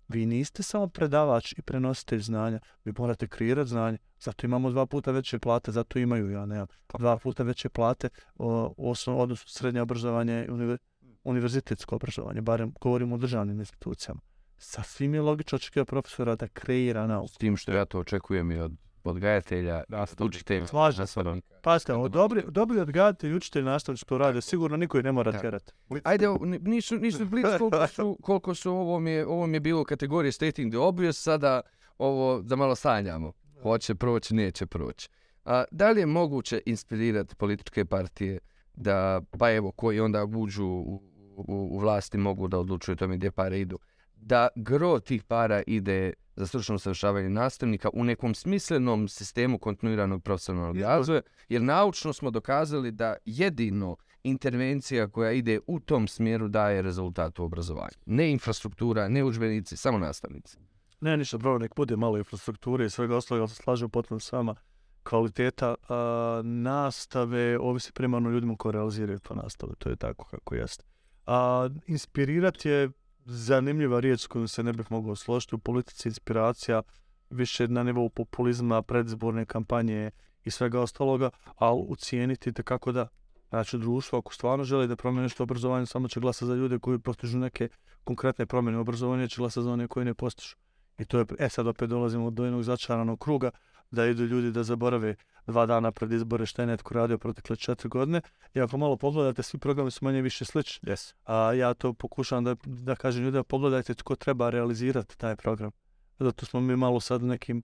vi niste samo predavač i prenositelj znanja, vi morate kreirati znanje. Zato imamo dva puta veće plate, zato imaju, ja ne dva puta veće plate o, osnovno, odnosno srednje obrazovanje i univer, univerzitetsko obrazovanje, barem govorimo o državnim institucijama. Sasvim je logično očekivati profesora da kreira nauku. S tim što ja to očekujem i od odgajatelja, učitelja. Slažem se. Pazite, dobri, dobri odgajatelji, učitelji, nastavnici to rade, sigurno niko ne mora tjerati. Ajde, nisu, nisu blic koliko su, koliko su ovo, mi je, ovo mi je bilo kategorije stating the obvious, sada ovo da malo sanjamo. Hoće proći, neće proći. A, da li je moguće inspirirati političke partije da, pa evo, koji onda uđu u, u, u vlasti mogu da odlučuju tome gdje pare idu, da gro tih para ide za stručno usavršavanje nastavnika u nekom smislenom sistemu kontinuiranog profesionalnog razvoja, jer naučno smo dokazali da jedino intervencija koja ide u tom smjeru daje rezultat u obrazovanju. Ne infrastruktura, ne učbenici, samo nastavnici. Ne, ništa, bravo, nek bude malo infrastrukture i svega ostaloga, ali se slažem potpuno s vama. Kvaliteta a, nastave ovisi primarno ljudima koji realiziraju to nastave, to je tako kako jeste. A, inspirirati je zanimljiva riječ s kojom se ne bih mogao složiti u politici inspiracija više na nivou populizma, predzborne kampanje i svega ostaloga, ali ucijeniti te kako da znači društvo ako stvarno želi da promene što obrazovanje samo će glasa za ljude koji postižu neke konkretne promjene obrazovanja će glasa za one koji ne postižu. I to je, e sad opet dolazimo do jednog začaranog kruga da idu ljudi da zaborave dva dana pred izbore što je netko radio protekle četiri godine. I ako malo pogledate, svi programi su manje više slični. Yes. A ja to pokušam da, da kažem ljudima, pogledajte tko treba realizirati taj program. Zato smo mi malo sad nekim,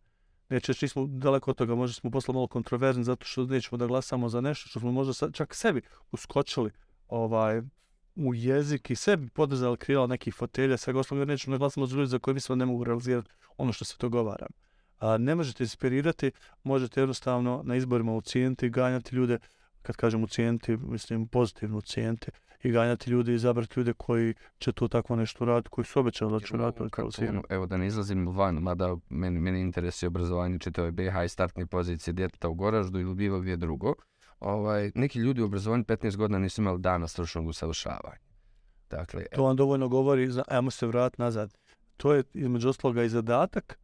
neće, smo daleko od toga, možda smo posle malo kontroverzni zato što nećemo da glasamo za nešto što smo možda sad čak sebi uskočili ovaj, u jezik i sebi podržali krila nekih fotelja, sve gospodine, nećemo da glasamo za ljudi za koje mislim ne mogu realizirati ono što se dogovaram a, ne možete inspirirati, možete jednostavno na izborima ucijeniti, ganjati ljude, kad kažem ucijeniti, mislim pozitivno ucijeniti, i ganjati ljude i izabrati ljude koji će to tako nešto raditi, koji su obećali da će raditi. Kao ono, evo da ne izlazim van, mada meni, meni interesuje obrazovanje čitave BH i startne pozicije djeteta u Goraždu ili bilo gdje drugo. Ovaj, neki ljudi u obrazovanju 15 godina nisu imali dana stručnog usavršavanja. Dakle, to vam dovoljno govori, ajmo se vratiti nazad. To je između ostaloga i zadatak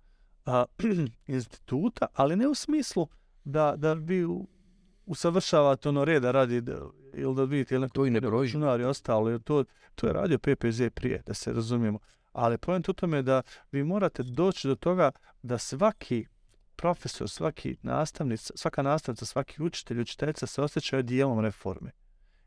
a, instituta, ali ne u smislu da, da vi usavršavate ono reda radi da, ili da vidite ili to i ne broji. i ostalo, to, to je radio PPZ prije, da se razumijemo. Ali problem u tome da vi morate doći do toga da svaki profesor, svaki nastavnica, svaka nastavnica, svaki učitelj, učiteljica se osjećaju dijelom reforme.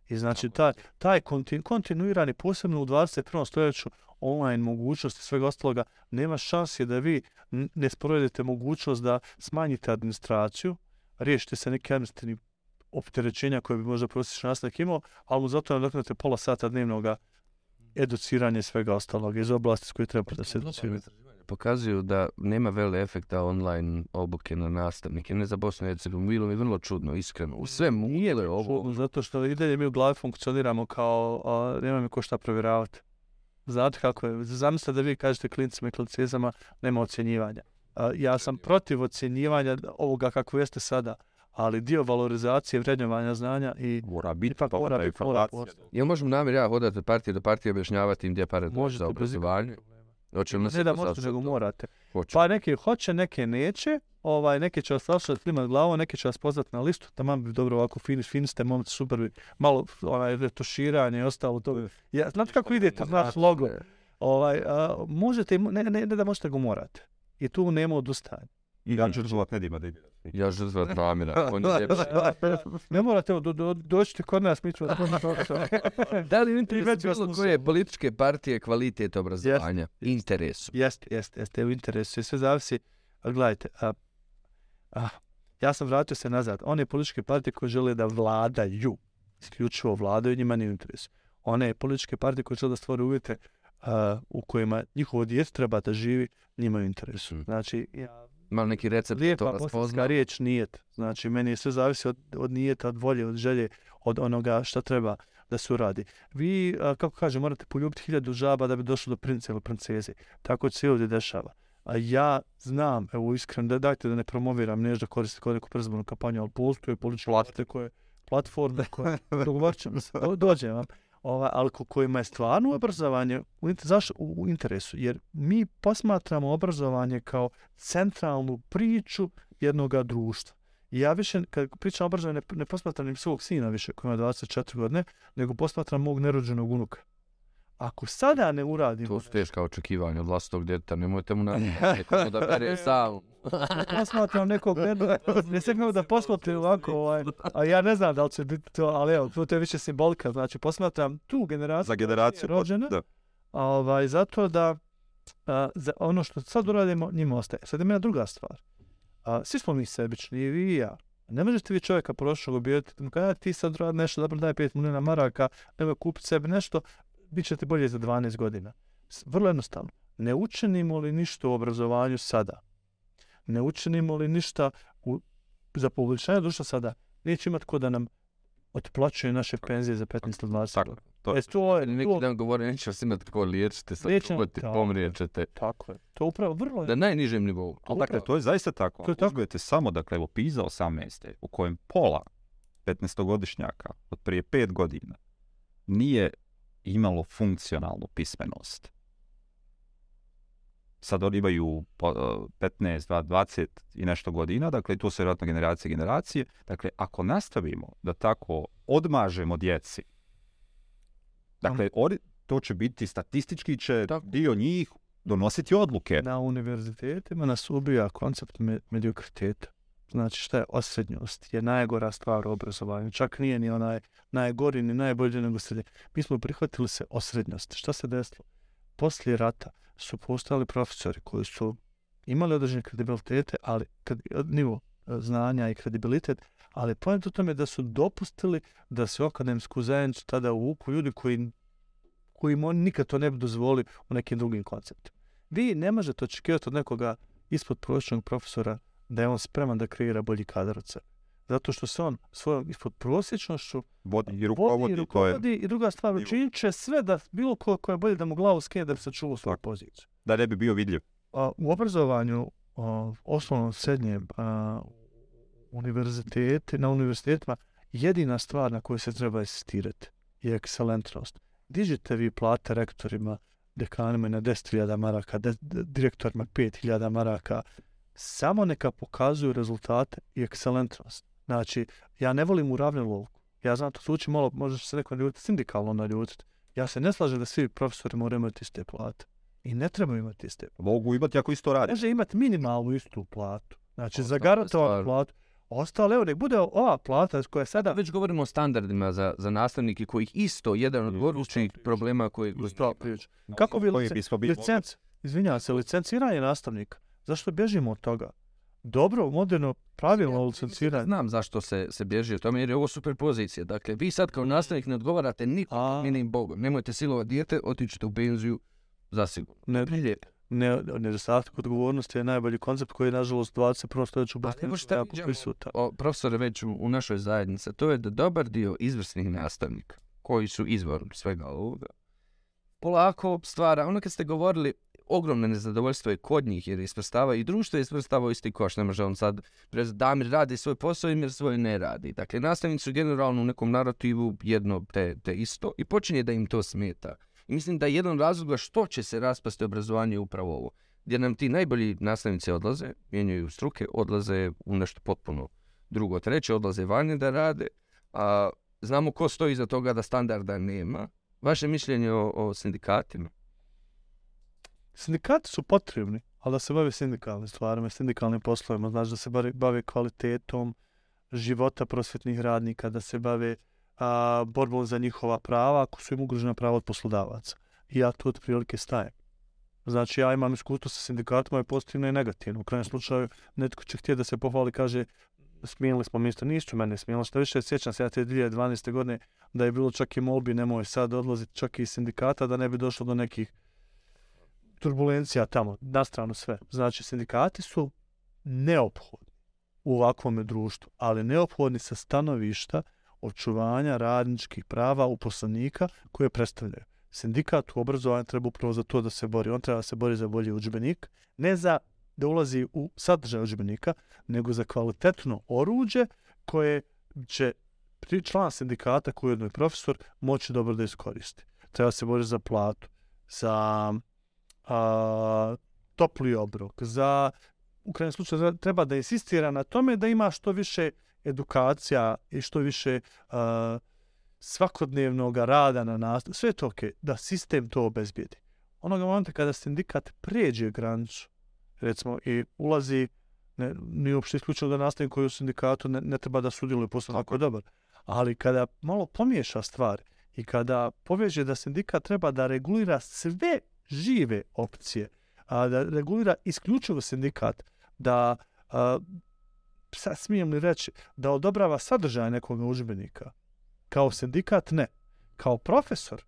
I znači taj, taj kontinu, kontinuirani, posebno u 21. stoljeću, online mogućnosti i svega ostaloga, nema šanse da vi ne sprovedete mogućnost da smanjite administraciju, riješite se neke administrativne opterećenja koje bi možda prosječan nastavnik imao, ali mu zato nadoknete pola sata dnevnog educiranja i svega ostaloga iz oblasti s koje treba da se educiraju. Pokazuju da nema vele efekta online obuke na nastavnike. Ne za Bosnu i Hercegovinu, bilo mi vrlo čudno, iskreno. U sve nije li ovo? Zato što i dalje mi u glavi funkcioniramo kao, a, nema mi ko šta provjeravati. Znate kako je? Zamislite da vi kažete klinicima i klinicizama nema ocjenjivanja. Ja sam protiv ocjenjivanja ovoga kako jeste sada, ali dio valorizacije vrednjovanja znanja i mora biti pa mora biti mora Jel možemo namjer ja hodati od partije do partije objašnjavati im gdje pare za obrazovanje? Hoće ne da možete, nego morate. Hoće. Pa neke hoće, neke neće. Ovaj, neke će vas slušati klimat glavom, neke će vas pozvati na listu. Tamo bi dobro ovako fin, fin ste, momci, super bi. Malo onaj, retuširanje i ostalo to. Ja, znate kako ide to naš logo? Ovaj, a, možete, ne, ne, ne, da možete go morate. I tu nema odustajanja. I ja žrtvovat ne dima da ide. Ja žrtvovat namira. On je ne morate do, do, doći kod nas, mi ćemo da li interes bilo koje političke partije kvalitet obrazovanja? Yes. Interesu. Jeste, jeste, jeste u interesu. Sve zavisi. A gledajte, a, a, ja sam vratio se nazad. One političke partije koje žele da vladaju, isključivo vladaju, njima nije interesu. One političke partije koje žele da stvore uvjete uh, u kojima njihovo djece treba da živi, njima interesu. Mm. Znači, ja Ima neki recept Lijepa to raspozna? riječ nijet. Znači, meni sve zavisi od, od nijeta, od volje, od želje, od onoga što treba. da se uradi. Vi, a, kako kaže, morate poljubiti hiljadu žaba da bi došlo do princa ili princeze. Tako se ovdje dešava. A ja znam, evo iskreno, da dajte da ne promoviram, ne da koristite kod neku prezbonu kampanju, ali postoje političke platite koje platforme koje dogovorit ćemo se, do, dođe vam, ovaj, ali ko, kojima je stvarno obrazovanje u, zašto, u, u interesu, jer mi posmatramo obrazovanje kao centralnu priču jednog društva. I ja više, kad pričam o obrazovanju, ne, ne posmatram svog sina više, koji ima 24 godine, nego posmatram mog nerođenog unuka. Ako sada ne uradimo... To su teška očekivanja od vlastnog djeteta, nemojte mu na nekomu da bere sam. posmatram nekog, ne, ne stignu da posmatram ovako, ovaj, a ja ne znam da li će biti to, ali evo, to, je više simbolika, znači posmatram tu generaciju, Za generaciju. rođena, Da. a, ovaj, zato da a, za ono što sad uradimo, njima ostaje. Sad ima jedna druga stvar. A, svi smo mi sebični, i vi i ja. Ne možete vi čovjeka prošlog ubijeti, kada ti sad radi nešto, dobro daj 5 milijuna maraka, nemoj kupiti sebi nešto, bit će ti bolje za 12 godina. Vrlo jednostavno. Ne učinimo li ništa u obrazovanju sada, ne učinimo li ništa u, za poboljšanje društva sada, neće imati ko da nam otplaćuje naše penzije za 15 ili 20 Tako, godina. to- E, to je, Neki to, dan govore, neće vas imati ko liječite, sad Neće- god ti Tako. pomrijet ćete. tako je. To je upravo vrlo Na najnižem nivou. Ali dakle, to je zaista tako. To je Ako tako. Uzmete samo, dakle, evo, PISA 18. u kojem pola 15-godišnjaka od prije 5 godina nije imalo funkcionalnu pismenost. Sad oni imaju po- eh, 15, 20 i nešto godina, dakle, to su vjerojatno generacije generacije. Dakle, ako nastavimo da tako odmažemo djeci, dakle, oni, to će biti, statistički će Tako. dio njih donositi odluke. Na univerzitetima nas ubija koncept me mediokriteta. Znači šta je osrednjost, je najgora stvar u obrazovanju. Čak nije ni onaj najgori ni najbolji nego srednje. Mi smo prihvatili se osrednjost. Šta se desilo? Poslije rata su postali profesori koji su imali određene kredibilitete, ali kad, nivo e, znanja i kredibilitet, ali pojent u tome da su dopustili da se u akademsku zajednicu tada uvuku ljudi koji kojim oni nikad to ne bi dozvolili u nekim drugim konceptima. Vi ne možete očekivati od nekoga ispod prosječnog profesora da je on spreman da kreira bolji kadar od sebe. Zato što se on svojom ispod prosječnošću Vodi i vodi rukovodi, i to je rukovodi i druga stvar, učinit će sve da bilo ko, ko je bolje da mu glavu skine da bi sačuvao svoju poziciju. da ne bi bio vidljiv. A, u obrazovanju, a, osnovnom, srednjem, a, univerzitete, na univerzitetima, jedina stvar na kojoj se treba insistirati je ekscelentnost. Dižite vi plate rektorima, dekanima na 10.000 maraka, de, de, direktorima 5.000 maraka, samo neka pokazuju rezultate i ekscelentnost. Znači, ja ne volim uravnilovku. Ja znam, to zvuči malo, možda se neko naljutiti, sindikalno naljutiti. Ja se ne slažem da svi profesori moraju imati iste plate. I ne trebaju imati iste Mogu imati ako isto radi. može imati minimalnu istu platu. Znači, Ostale zagarantovanu stvari. platu. Ostale, evo, nek bude ova plata koja je sada... Već govorimo o standardima za, za nastavnike kojih isto jedan od priča. problema koji... Isto priča. Kako bi lice, licenc, izvinjavam se, licenciranje nastavnika, zašto bježimo od toga? Dobro, moderno, pravilno licenciranje. Znam zašto se, se bježi od tome, jer je ovo super pozicija. Dakle, vi sad kao nastavnik ne odgovarate nikom, A. minim Bogom. Nemojte silovat dijete, otićete u penziju, zasigurno. Ne, ne, nedostatak odgovornosti je najbolji koncept koji je, nažalost, 21. stoljeću u Bosni jako prisutan. o, profesore već u, u našoj zajednici, to je da dobar dio izvrsnih nastavnika, koji su izvor svega ovoga, polako stvara, ono kad ste govorili, ogromno nezadovoljstvo je kod njih jer isprstava i društvo je isprstavao isti koš. Ne može on sad prez Damir radi svoj posao i Mir svoj ne radi. Dakle, nastavnici su generalno u nekom narativu jedno te, te isto i počinje da im to smeta. I mislim da je jedan razlog što će se raspasti obrazovanje upravo ovo. Gdje nam ti najbolji nastavnici odlaze, mijenjaju struke, odlaze u nešto potpuno drugo, treće, odlaze vanje da rade, a znamo ko stoji iza toga da standarda nema. Vaše mišljenje o, o sindikatima? Sindikati su potrebni, ali da se bave sindikalnim stvarima, sindikalnim poslovima, znači da se bave, kvalitetom života prosvjetnih radnika, da se bave a, borbom za njihova prava, ako su im ugrožena prava od poslodavaca. I ja tu otprilike stajem. Znači, ja imam iskustvo sa sindikatima je pozitivno i negativno. U krajem slučaju, netko će htjeti da se pohvali, kaže, smijenili smo ministra, nisu mene smijenili, što više sjećam se ja te 2012. godine da je bilo čak i molbi, nemoj sad odlaziti čak i iz sindikata da ne bi došlo do nekih turbulencija tamo, na stranu sve. Znači, sindikati su neophodni u ovakvom društvu, ali neophodni sa stanovišta očuvanja radničkih prava uposlenika koje predstavljaju. Sindikat u obrazovanju treba upravo za to da se bori. On treba da se bori za bolji udžbenik, ne za da ulazi u sadržaj udžbenika, nego za kvalitetno oruđe koje će pri član sindikata koji je jednoj profesor moći dobro da iskoristi. Treba se bori za platu, za a, topli obrok, za u krajem slučaju treba da insistira na tome da ima što više edukacija i što više a, svakodnevnog rada na nas, sve to okay, da sistem to obezbijedi. Onog momenta kada sindikat pređe granicu, recimo, i ulazi, ne, nije uopšte isključeno da nastavim koji u sindikatu ne, ne treba da sudjeluje posao tako dobar, ali kada malo pomiješa stvari i kada poveže da sindikat treba da regulira sve žive opcije, a, da regulira isključivo sindikat, da, a, sad smijem li reći, da odobrava sadržaj nekog užbenika. Kao sindikat ne. Kao profesor,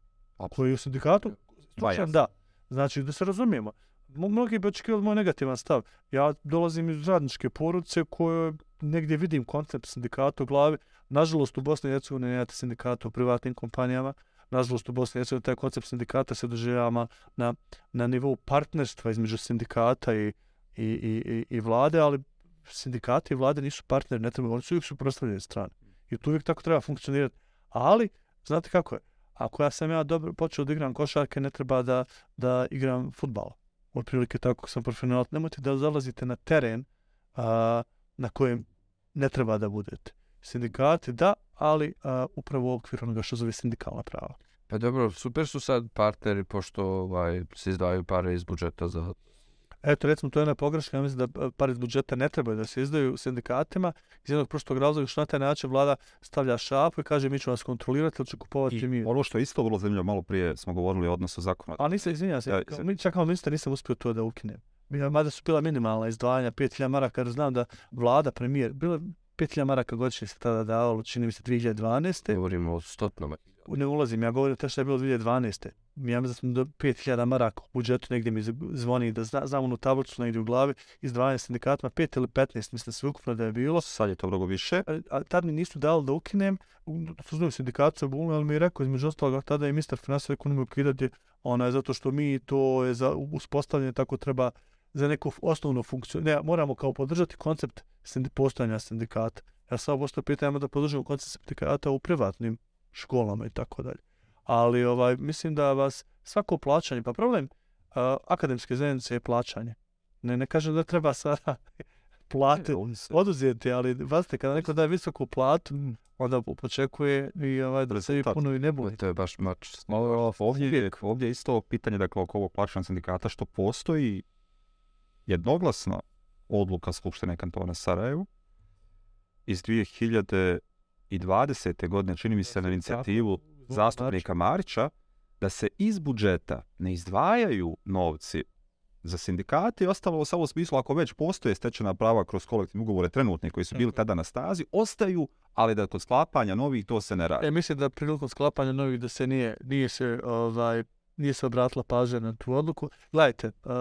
koji je u sindikatu, slučan, da. Znači, da se razumijemo. Mnogi bi očekivali moj negativan stav. Ja dolazim iz radničke poruce koje negdje vidim koncept sindikata u glavi. Nažalost, u Bosni i Hercegovini nemate sindikata u privatnim kompanijama. Nažalost, u Bosni i Hercegovini taj koncept sindikata se doživljava na, na nivou partnerstva između sindikata i, i, i, i, vlade, ali sindikati i vlade nisu partneri, ne treba, oni su uvijek suprostavljene strane. I tu uvijek tako treba funkcionirati. Ali, znate kako je? Ako ja sam ja dobro počeo da igram košarke, ne treba da, da igram futbala. Od prilike tako sam profesionalac. Nemojte da zalazite na teren a, na kojem ne treba da budete. Sindikati, da, ali a, upravo u okviru onoga što zove sindikalna prava. Pa dobro, super su sad partneri, pošto ovaj, se izdaju pare iz budžeta za Eto, recimo, to je jedna pogreška. Ja mislim da pare iz budžeta ne trebaju da se izdaju sindikatima. Iz jednog prostog razloga što na taj način vlada stavlja šapu i kaže mi ćemo vas kontrolirati ili će kupovati I mi. Ono što je isto vrlo zanimljivo, malo prije smo govorili o odnosu zakona. A nisam, izvinjam se, ja, kao, čak kao ministar nisam uspio to da ukinem. Mada su bila minimalna izdvajanja, 5000 maraka, jer znam da vlada, premijer, bilo 5000 maraka godišnje se tada davalo, čini mi se 2012. Govorimo o stotnoma ne ulazim, ja govorim te što je bilo 2012. Ja mislim da sam do 5000 maraka u budžetu negdje mi zvoni da zna, znam onu tablicu negdje u glavi iz 12 sindikatima, 5 ili 15, mislim sve ukupno da je bilo. Sad je to mnogo više. A, a tad mi nisu dali da ukinem, znam sindikatu sa Bulnu, ali mi je rekao, između ostalog, tada je ministar finansija rekao, nemoj ukidati, ona je zato što mi to je za uspostavljanje, tako treba za neku osnovnu funkciju. Ne, moramo kao podržati koncept postojanja sindikata. Ja sam ovo što pitam, da podržimo koncept sindikata u privatnim školama i tako dalje. Ali ovaj mislim da vas svako plaćanje, pa problem uh, akademske zajednice je plaćanje. Ne, ne kažem da treba sada plate oduzeti, ali vazite, kada neko daje visoku platu, mm. onda počekuje i ovaj, da se puno i ne bude. To je baš mač. Ovdje, je, ovdje je isto pitanje dakle, oko ovog plaćanja sindikata, što postoji jednoglasna odluka Skupštine kantona Sarajevu iz 2000 i 20. godine, čini mi se na inicijativu zastupnika Marića, da se iz budžeta ne izdvajaju novci za sindikate i ostalo samo smislu ako već postoje stečena prava kroz kolektivne ugovore trenutne koji su bili tada na stazi, ostaju, ali da kod sklapanja novih to se ne radi. E, mislim da prilikom sklapanja novih da se nije, nije se ovaj, nije se obratila pažnja na tu odluku. Gledajte, uh,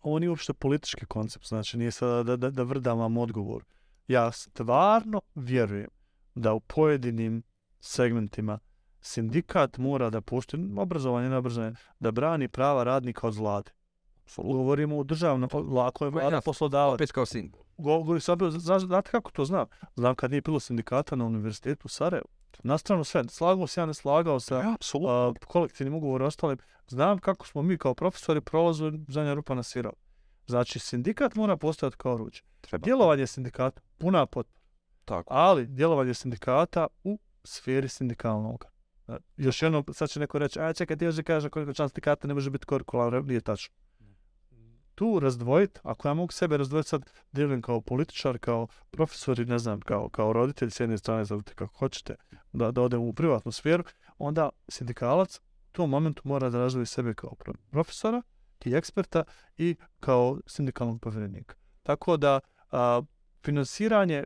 ovo nije uopšte politički koncept, znači nije sada da, da, da vrdam vam odgovor. Ja stvarno vjerujem da u pojedinim segmentima sindikat mora da poštuje obrazovanje na obrazovanje, da brani prava radnika od vlade. Govorimo o državnom, lako je vlada poslodavac. Opet kao. Govori sad, znate kako to znam? Znam kad nije bilo sindikata na univerzitetu u Sarajevu. Na stranu sve, slagao se ja ne slagao sa ja, a, kolektivnim ugovorom ostalim. Znam kako smo mi kao profesori prolazili zadnja rupa na sirao. Znači, sindikat mora postojati kao ruđe. Treba. Djelovanje sindikata, puna potpora. Tako. Ali, djelovanje sindikata u sferi sindikalnog. Još jedno, sad će neko reći, a čekaj, ti još kaže koliko član sindikata ne može biti kurikularno, nije tačno. Tu razdvojiti, ako ja mogu sebe razdvojiti sad, delim kao političar, kao profesor i ne znam, kao, kao roditelj s jedne strane, zavite kako hoćete, da, da odem u privatnu sferu, onda sindikalac u tom momentu mora da razvoji sebe kao profesora, i eksperta i kao sindikalnog povjerenika. Tako da a, finansiranje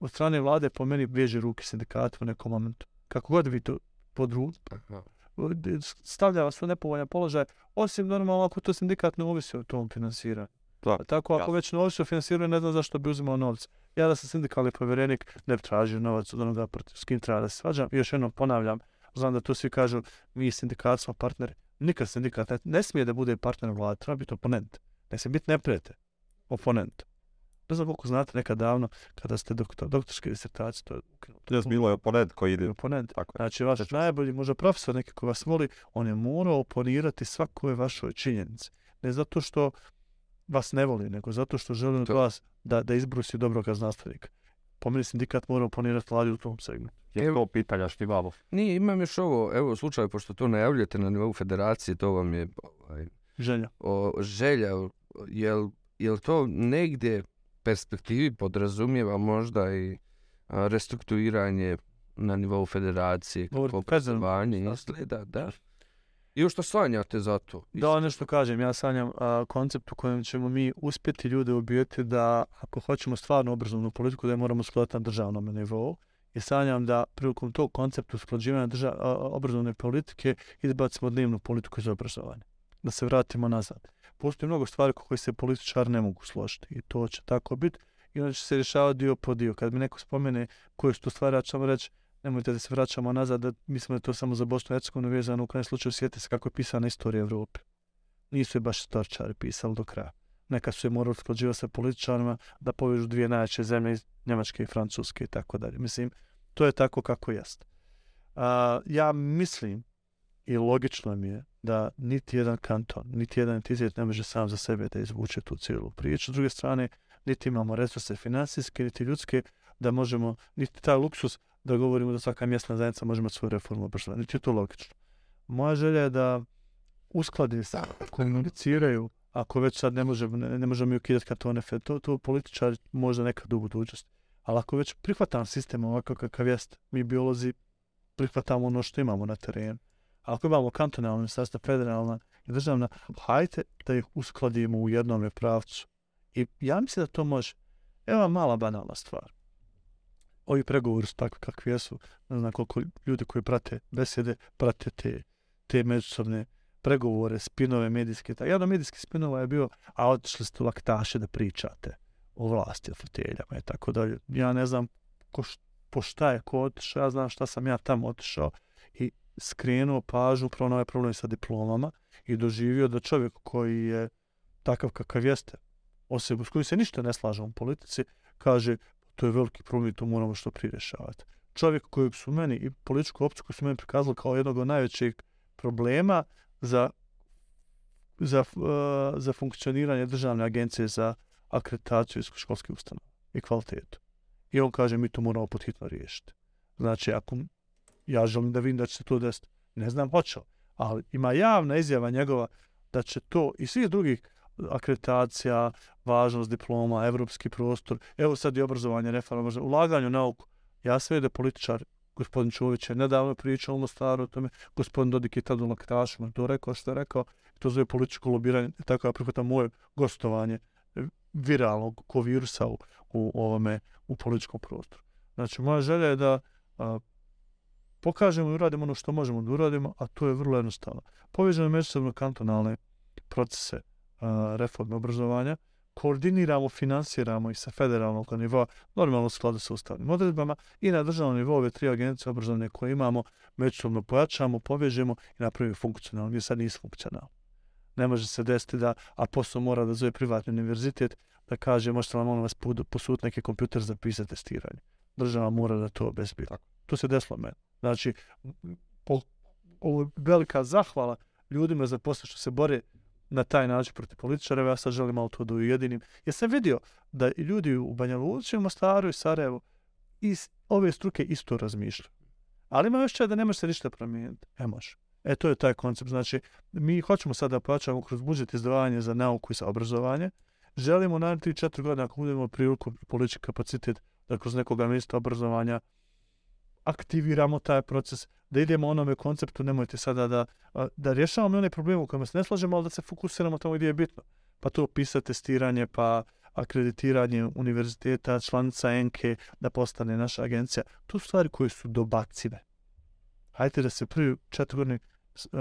od strane vlade po meni veže ruke sindikata u nekom momentu. Kako god vi to podru stavlja vas u nepovoljan položaj, osim normalno ako to sindikat ne uvisi o tom finansiranju. Da. Tako ako ja. već ne uvisi o finansiranju, ne znam zašto bi uzimao novce. Ja da sam sindikalni povjerenik, ne bi tražio novac od onoga protiv s kim treba da se svađam. I još jednom ponavljam, znam da tu svi kažu, mi sindikat smo partneri. Nikad sindikat ne, ne smije da bude partner vlade, treba biti oponent. Ne smije biti neprijatelj, oponent. Ne znam koliko znate nekad davno, kada ste doktor, doktorske disertacije, to je ukinuto. Jes bilo je oponent koji ide. Oponent. Tako je. Znači, vaš najbolji, možda profesor neki ko vas voli, on je morao oponirati svakoj vašoj činjenici. Ne zato što vas ne voli, nego zato što želi od To- vas da, da izbrusi dobrog znanstvenika. Po meni sindikat mora oponirati vladi u tom segmentu. Je to pitanja što imamo. Nije, imam još ovo, evo slučaj, pošto to najavljujete na nivou federacije, to vam je ovaj, Želja. o, želja, jel, jel to negdje perspektivi podrazumijeva možda i restrukturiranje na nivou federacije, kako obrazovanje ministarstvo? izgleda, da. I u što sanjate za to? Da, nešto kažem, ja sanjam a, koncept u kojem ćemo mi uspjeti ljude ubijeti da ako hoćemo stvarno obrazovnu politiku da je moramo skladati na državnom nivou. I sanjam da prilikom tog koncepta usklađivanja drža, a, a, obrazovne politike izbacimo dnevnu politiku iz obrazovanja. Da se vratimo nazad. Postoji mnogo stvari ko koje se političari ne mogu složiti i to će tako biti. I onda će se rješavati dio po dio. Kad mi neko spomene koje su to stvari, ja ću vam reći nemojte da se vraćamo nazad, da mislimo da je to samo za Bosnu i Hercegovinu vezano, u krajem slučaju sjetite se kako je pisana istorija Evrope. Nisu je baš storčari pisali do kraja. Neka su je morali sklađivati sa političarima da povežu dvije najjače zemlje iz Njemačke i Francuske i tako dalje. Mislim, to je tako kako jest. A, ja mislim i logično mi je da niti jedan kanton, niti jedan entitet ne može sam za sebe da izvuče tu cijelu priču. S druge strane, niti imamo resurse finansijske, niti ljudske, da možemo, niti taj luksus da govorimo da svaka mjesna zajednica može imati svoju reformu obrazovanja. Niti je to logično. Moja želja je da uskladi se, komuniciraju, ako već sad ne možemo, ne, ne možemo mi ukidati kartone, to, to političar možda nekad u budućnosti. Ali ako već prihvatam sistem ovako kakav jest, mi biolozi prihvatamo ono što imamo na terenu. Ako imamo kantonalno ministarstvo, federalna i državna, hajte da ih uskladimo u jednom pravcu. I ja mislim da to može. Evo mala banalna stvar. Ovi pregovori su takvi kakvi jesu. Ne znam koliko ljudi koji prate besede, prate te, te međusobne pregovore, spinove medijske. Ta- Jedan od medijskih spinova je bio, a otišli ste u laktaše da pričate o vlasti, o foteljama i tako dalje. Ja ne znam ko š, po šta je ko otišao, ja znam šta sam ja tamo otišao i skrenuo pažnju upravo na ovaj problem sa diplomama i doživio da čovjek koji je takav kakav jeste, osobu s kojim se ništa ne slažem u politici, kaže to je veliki problem i to moramo što prije rješavati. Čovjek kojeg su meni i političku opciju koju su meni prikazali kao jednog od najvećih problema za, za, uh, za funkcioniranje državne agencije za akreditaciju školskih ustanova i kvalitetu. I on kaže mi to moramo podhitno riješiti. Znači, ako ja želim da vidim da će se to desiti, ne znam hoće ali ima javna izjava njegova da će to i svih drugih akreditacija, važnost diploma, evropski prostor, evo sad i obrazovanje, reforma, ulaganje u nauku. Ja sve da političar, gospodin Čović je nedavno pričao u Mostaru o tome, gospodin Dodik je tad u Laktašima to rekao što je rekao, to zove političko lobiranje, tako ja prihvatam moje gostovanje viralnog ko virusa u, u ovome, u političkom prostoru. Znači, moja želja je da a, pokažemo i uradimo ono što možemo da uradimo, a to je vrlo jednostavno. Povežemo međusobno kantonalne procese a, reforme obrazovanja, koordiniramo, finansiramo i sa federalnog nivoa, normalno u skladu sa ustavnim odredbama i na državnom nivou ove tri agencije obrazovne koje imamo, međusobno pojačamo, povežemo i napravimo funkcionalno. Mi sad nisu funkcionalni. Ne može se desiti da, a posao mora da zove privatni univerzitet, da kaže možete molim vas posut neki kompjuter za pisati testiranje. Država mora da to obezbije. To se desilo meni. Znači, po, ovo je velika zahvala ljudima za posle što se bore na taj način protiv političara, ja sad želim malo to da ujedinim. Ja sam vidio da ljudi u Banja Luci, u Mostaru i Sarajevu iz ove struke isto razmišljaju. Ali ima još da ne može se ništa promijeniti. E može. E to je taj koncept. Znači, mi hoćemo sada da plaćamo kroz budžet izdvajanje za nauku i za obrazovanje. Želimo na 3-4 godine, ako budemo priliku politički kapacitet, da kroz nekoga mjesta obrazovanja aktiviramo taj proces, da idemo onome konceptu, nemojte sada da, da rješavamo one probleme u kojima se ne slažemo, ali da se fokusiramo tamo gdje je bitno. Pa to pisa testiranje, pa akreditiranje univerziteta, članica ENKE, da postane naša agencija. To su stvari koje su dobacive. Hajde da se prvi četiri godine uh,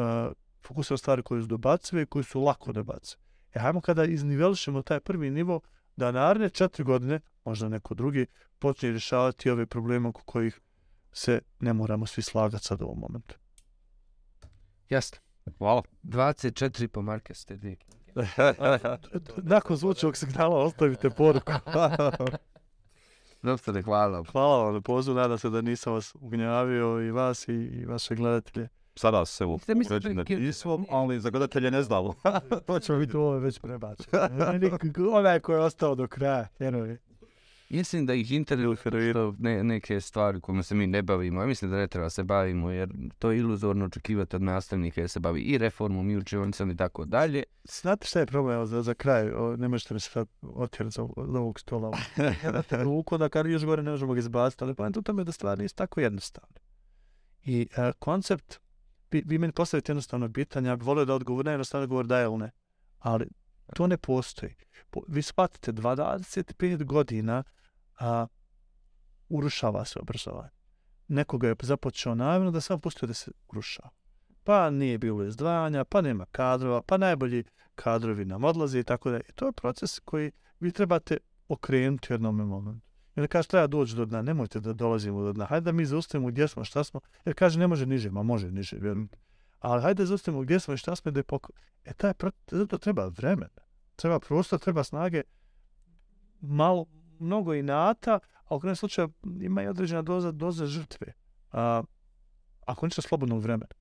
fokusiramo stvari koje su dobacive i koje su lako dobacive. E, hajmo kada iznivelišemo taj prvi nivo, da naredne četiri godine, možda neko drugi, počne rješavati ove probleme oko kojih se ne moramo svi slagati sad u ovom momentu. Jasno. Hvala. 24 po marke ste dvije knjige. Nakon zvučnog signala ostavite poruku. Doktore, hvala. Hvala vam na pozivu, nadam se da nisam vas ugnjavio i vas i, i vaše gledatelje. Sada se u je- nismo, ali za gledatelje ne znamo. To ćemo vidjeti, ovo je već prebačeno. Onaj koji je ostao do kraja, vjerujem. Mislim da ih interesuje što ne, neke stvari kojima se mi ne bavimo. Ja mislim da ne treba se bavimo jer to je iluzorno očekivati od nastavnika jer se bavi i reformom i učionicom i tako dalje. Znate šta je problem za, za kraj? O, ne možete me sad otjerati za, za ovog stola. Ruku da kar još gore ne možemo ga izbaciti, ali pojem u tome da stvari nisu tako jednostavne. I e, koncept, vi, vi meni postavite jednostavno pitanje, ja bih volio da odgovor, ne jednostavno odgovor da je ili ne. Ali to ne postoji. Vi shvatite, 25 godina a, urušava se obrazovanje. Nekoga je započeo namjerno da sam pustio da se urušava. Pa nije bilo izdvajanja, pa nema kadrova, pa najbolji kadrovi nam odlaze i tako da. I to je proces koji vi trebate okrenuti u jednom momentu. I onda kaže, treba doći do dna, nemojte da dolazimo do dna, hajde da mi zaustavimo gdje smo, šta smo, jer kaže, ne može niže, ma može niže, vjerujem. Ali hajde da zaustavimo gdje smo i šta smo da je poko... E, taj zato treba vremena, treba prostor, treba snage, malo, mnogo inata, a u krajnjem slučaju ima i određena doza, doza žrtve. A, ako ništa slobodnog vremena,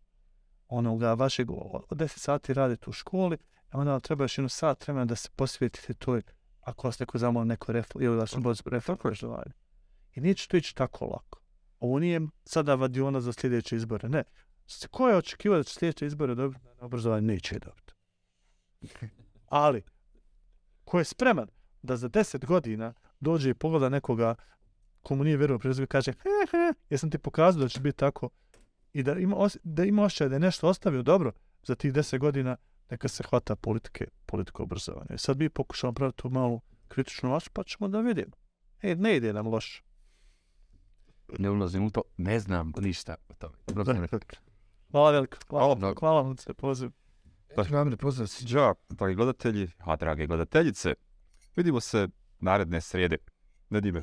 onoga vašeg, od 10 sati radite u školi, a onda vam treba još jedno sat vremena da se posvetite toj, ako vas neko zamoli neko reform, ili da se bod reform obrazovanja. I neće to ići tako lako. Ovo nije sada vadiona za sljedeće izbore, ne. Ko je očekivao da će sljedeće izbore dobiti na obrazovanje? Neće je dobiti. Ali, ko je spreman da za 10 godina dođe i pogleda nekoga komu nije vjerovao prije kaže he he, jesam ti pokazao da će biti tako i da ima, os, da ima osjećaj da je nešto ostavio dobro za tih 10 godina, neka se hvata politike, politiko obrazovanja. I sad mi pokušamo praviti tu malu kritičnu masu, pa ćemo da vidimo. E, ne ide nam loše. Ne ulazim u to, ne znam ništa o tome. Hvala veliko. Hvala, Hvala. hvala vam se poziv. Dobre, pozdrav si. Đa, dragi gledatelji, a drage gledateljice, vidimo se naredne srijede. Nedime.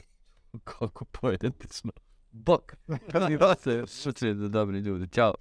Koliko poetično. Bok. Kad mi se, će da dobri ljudi. Ćao.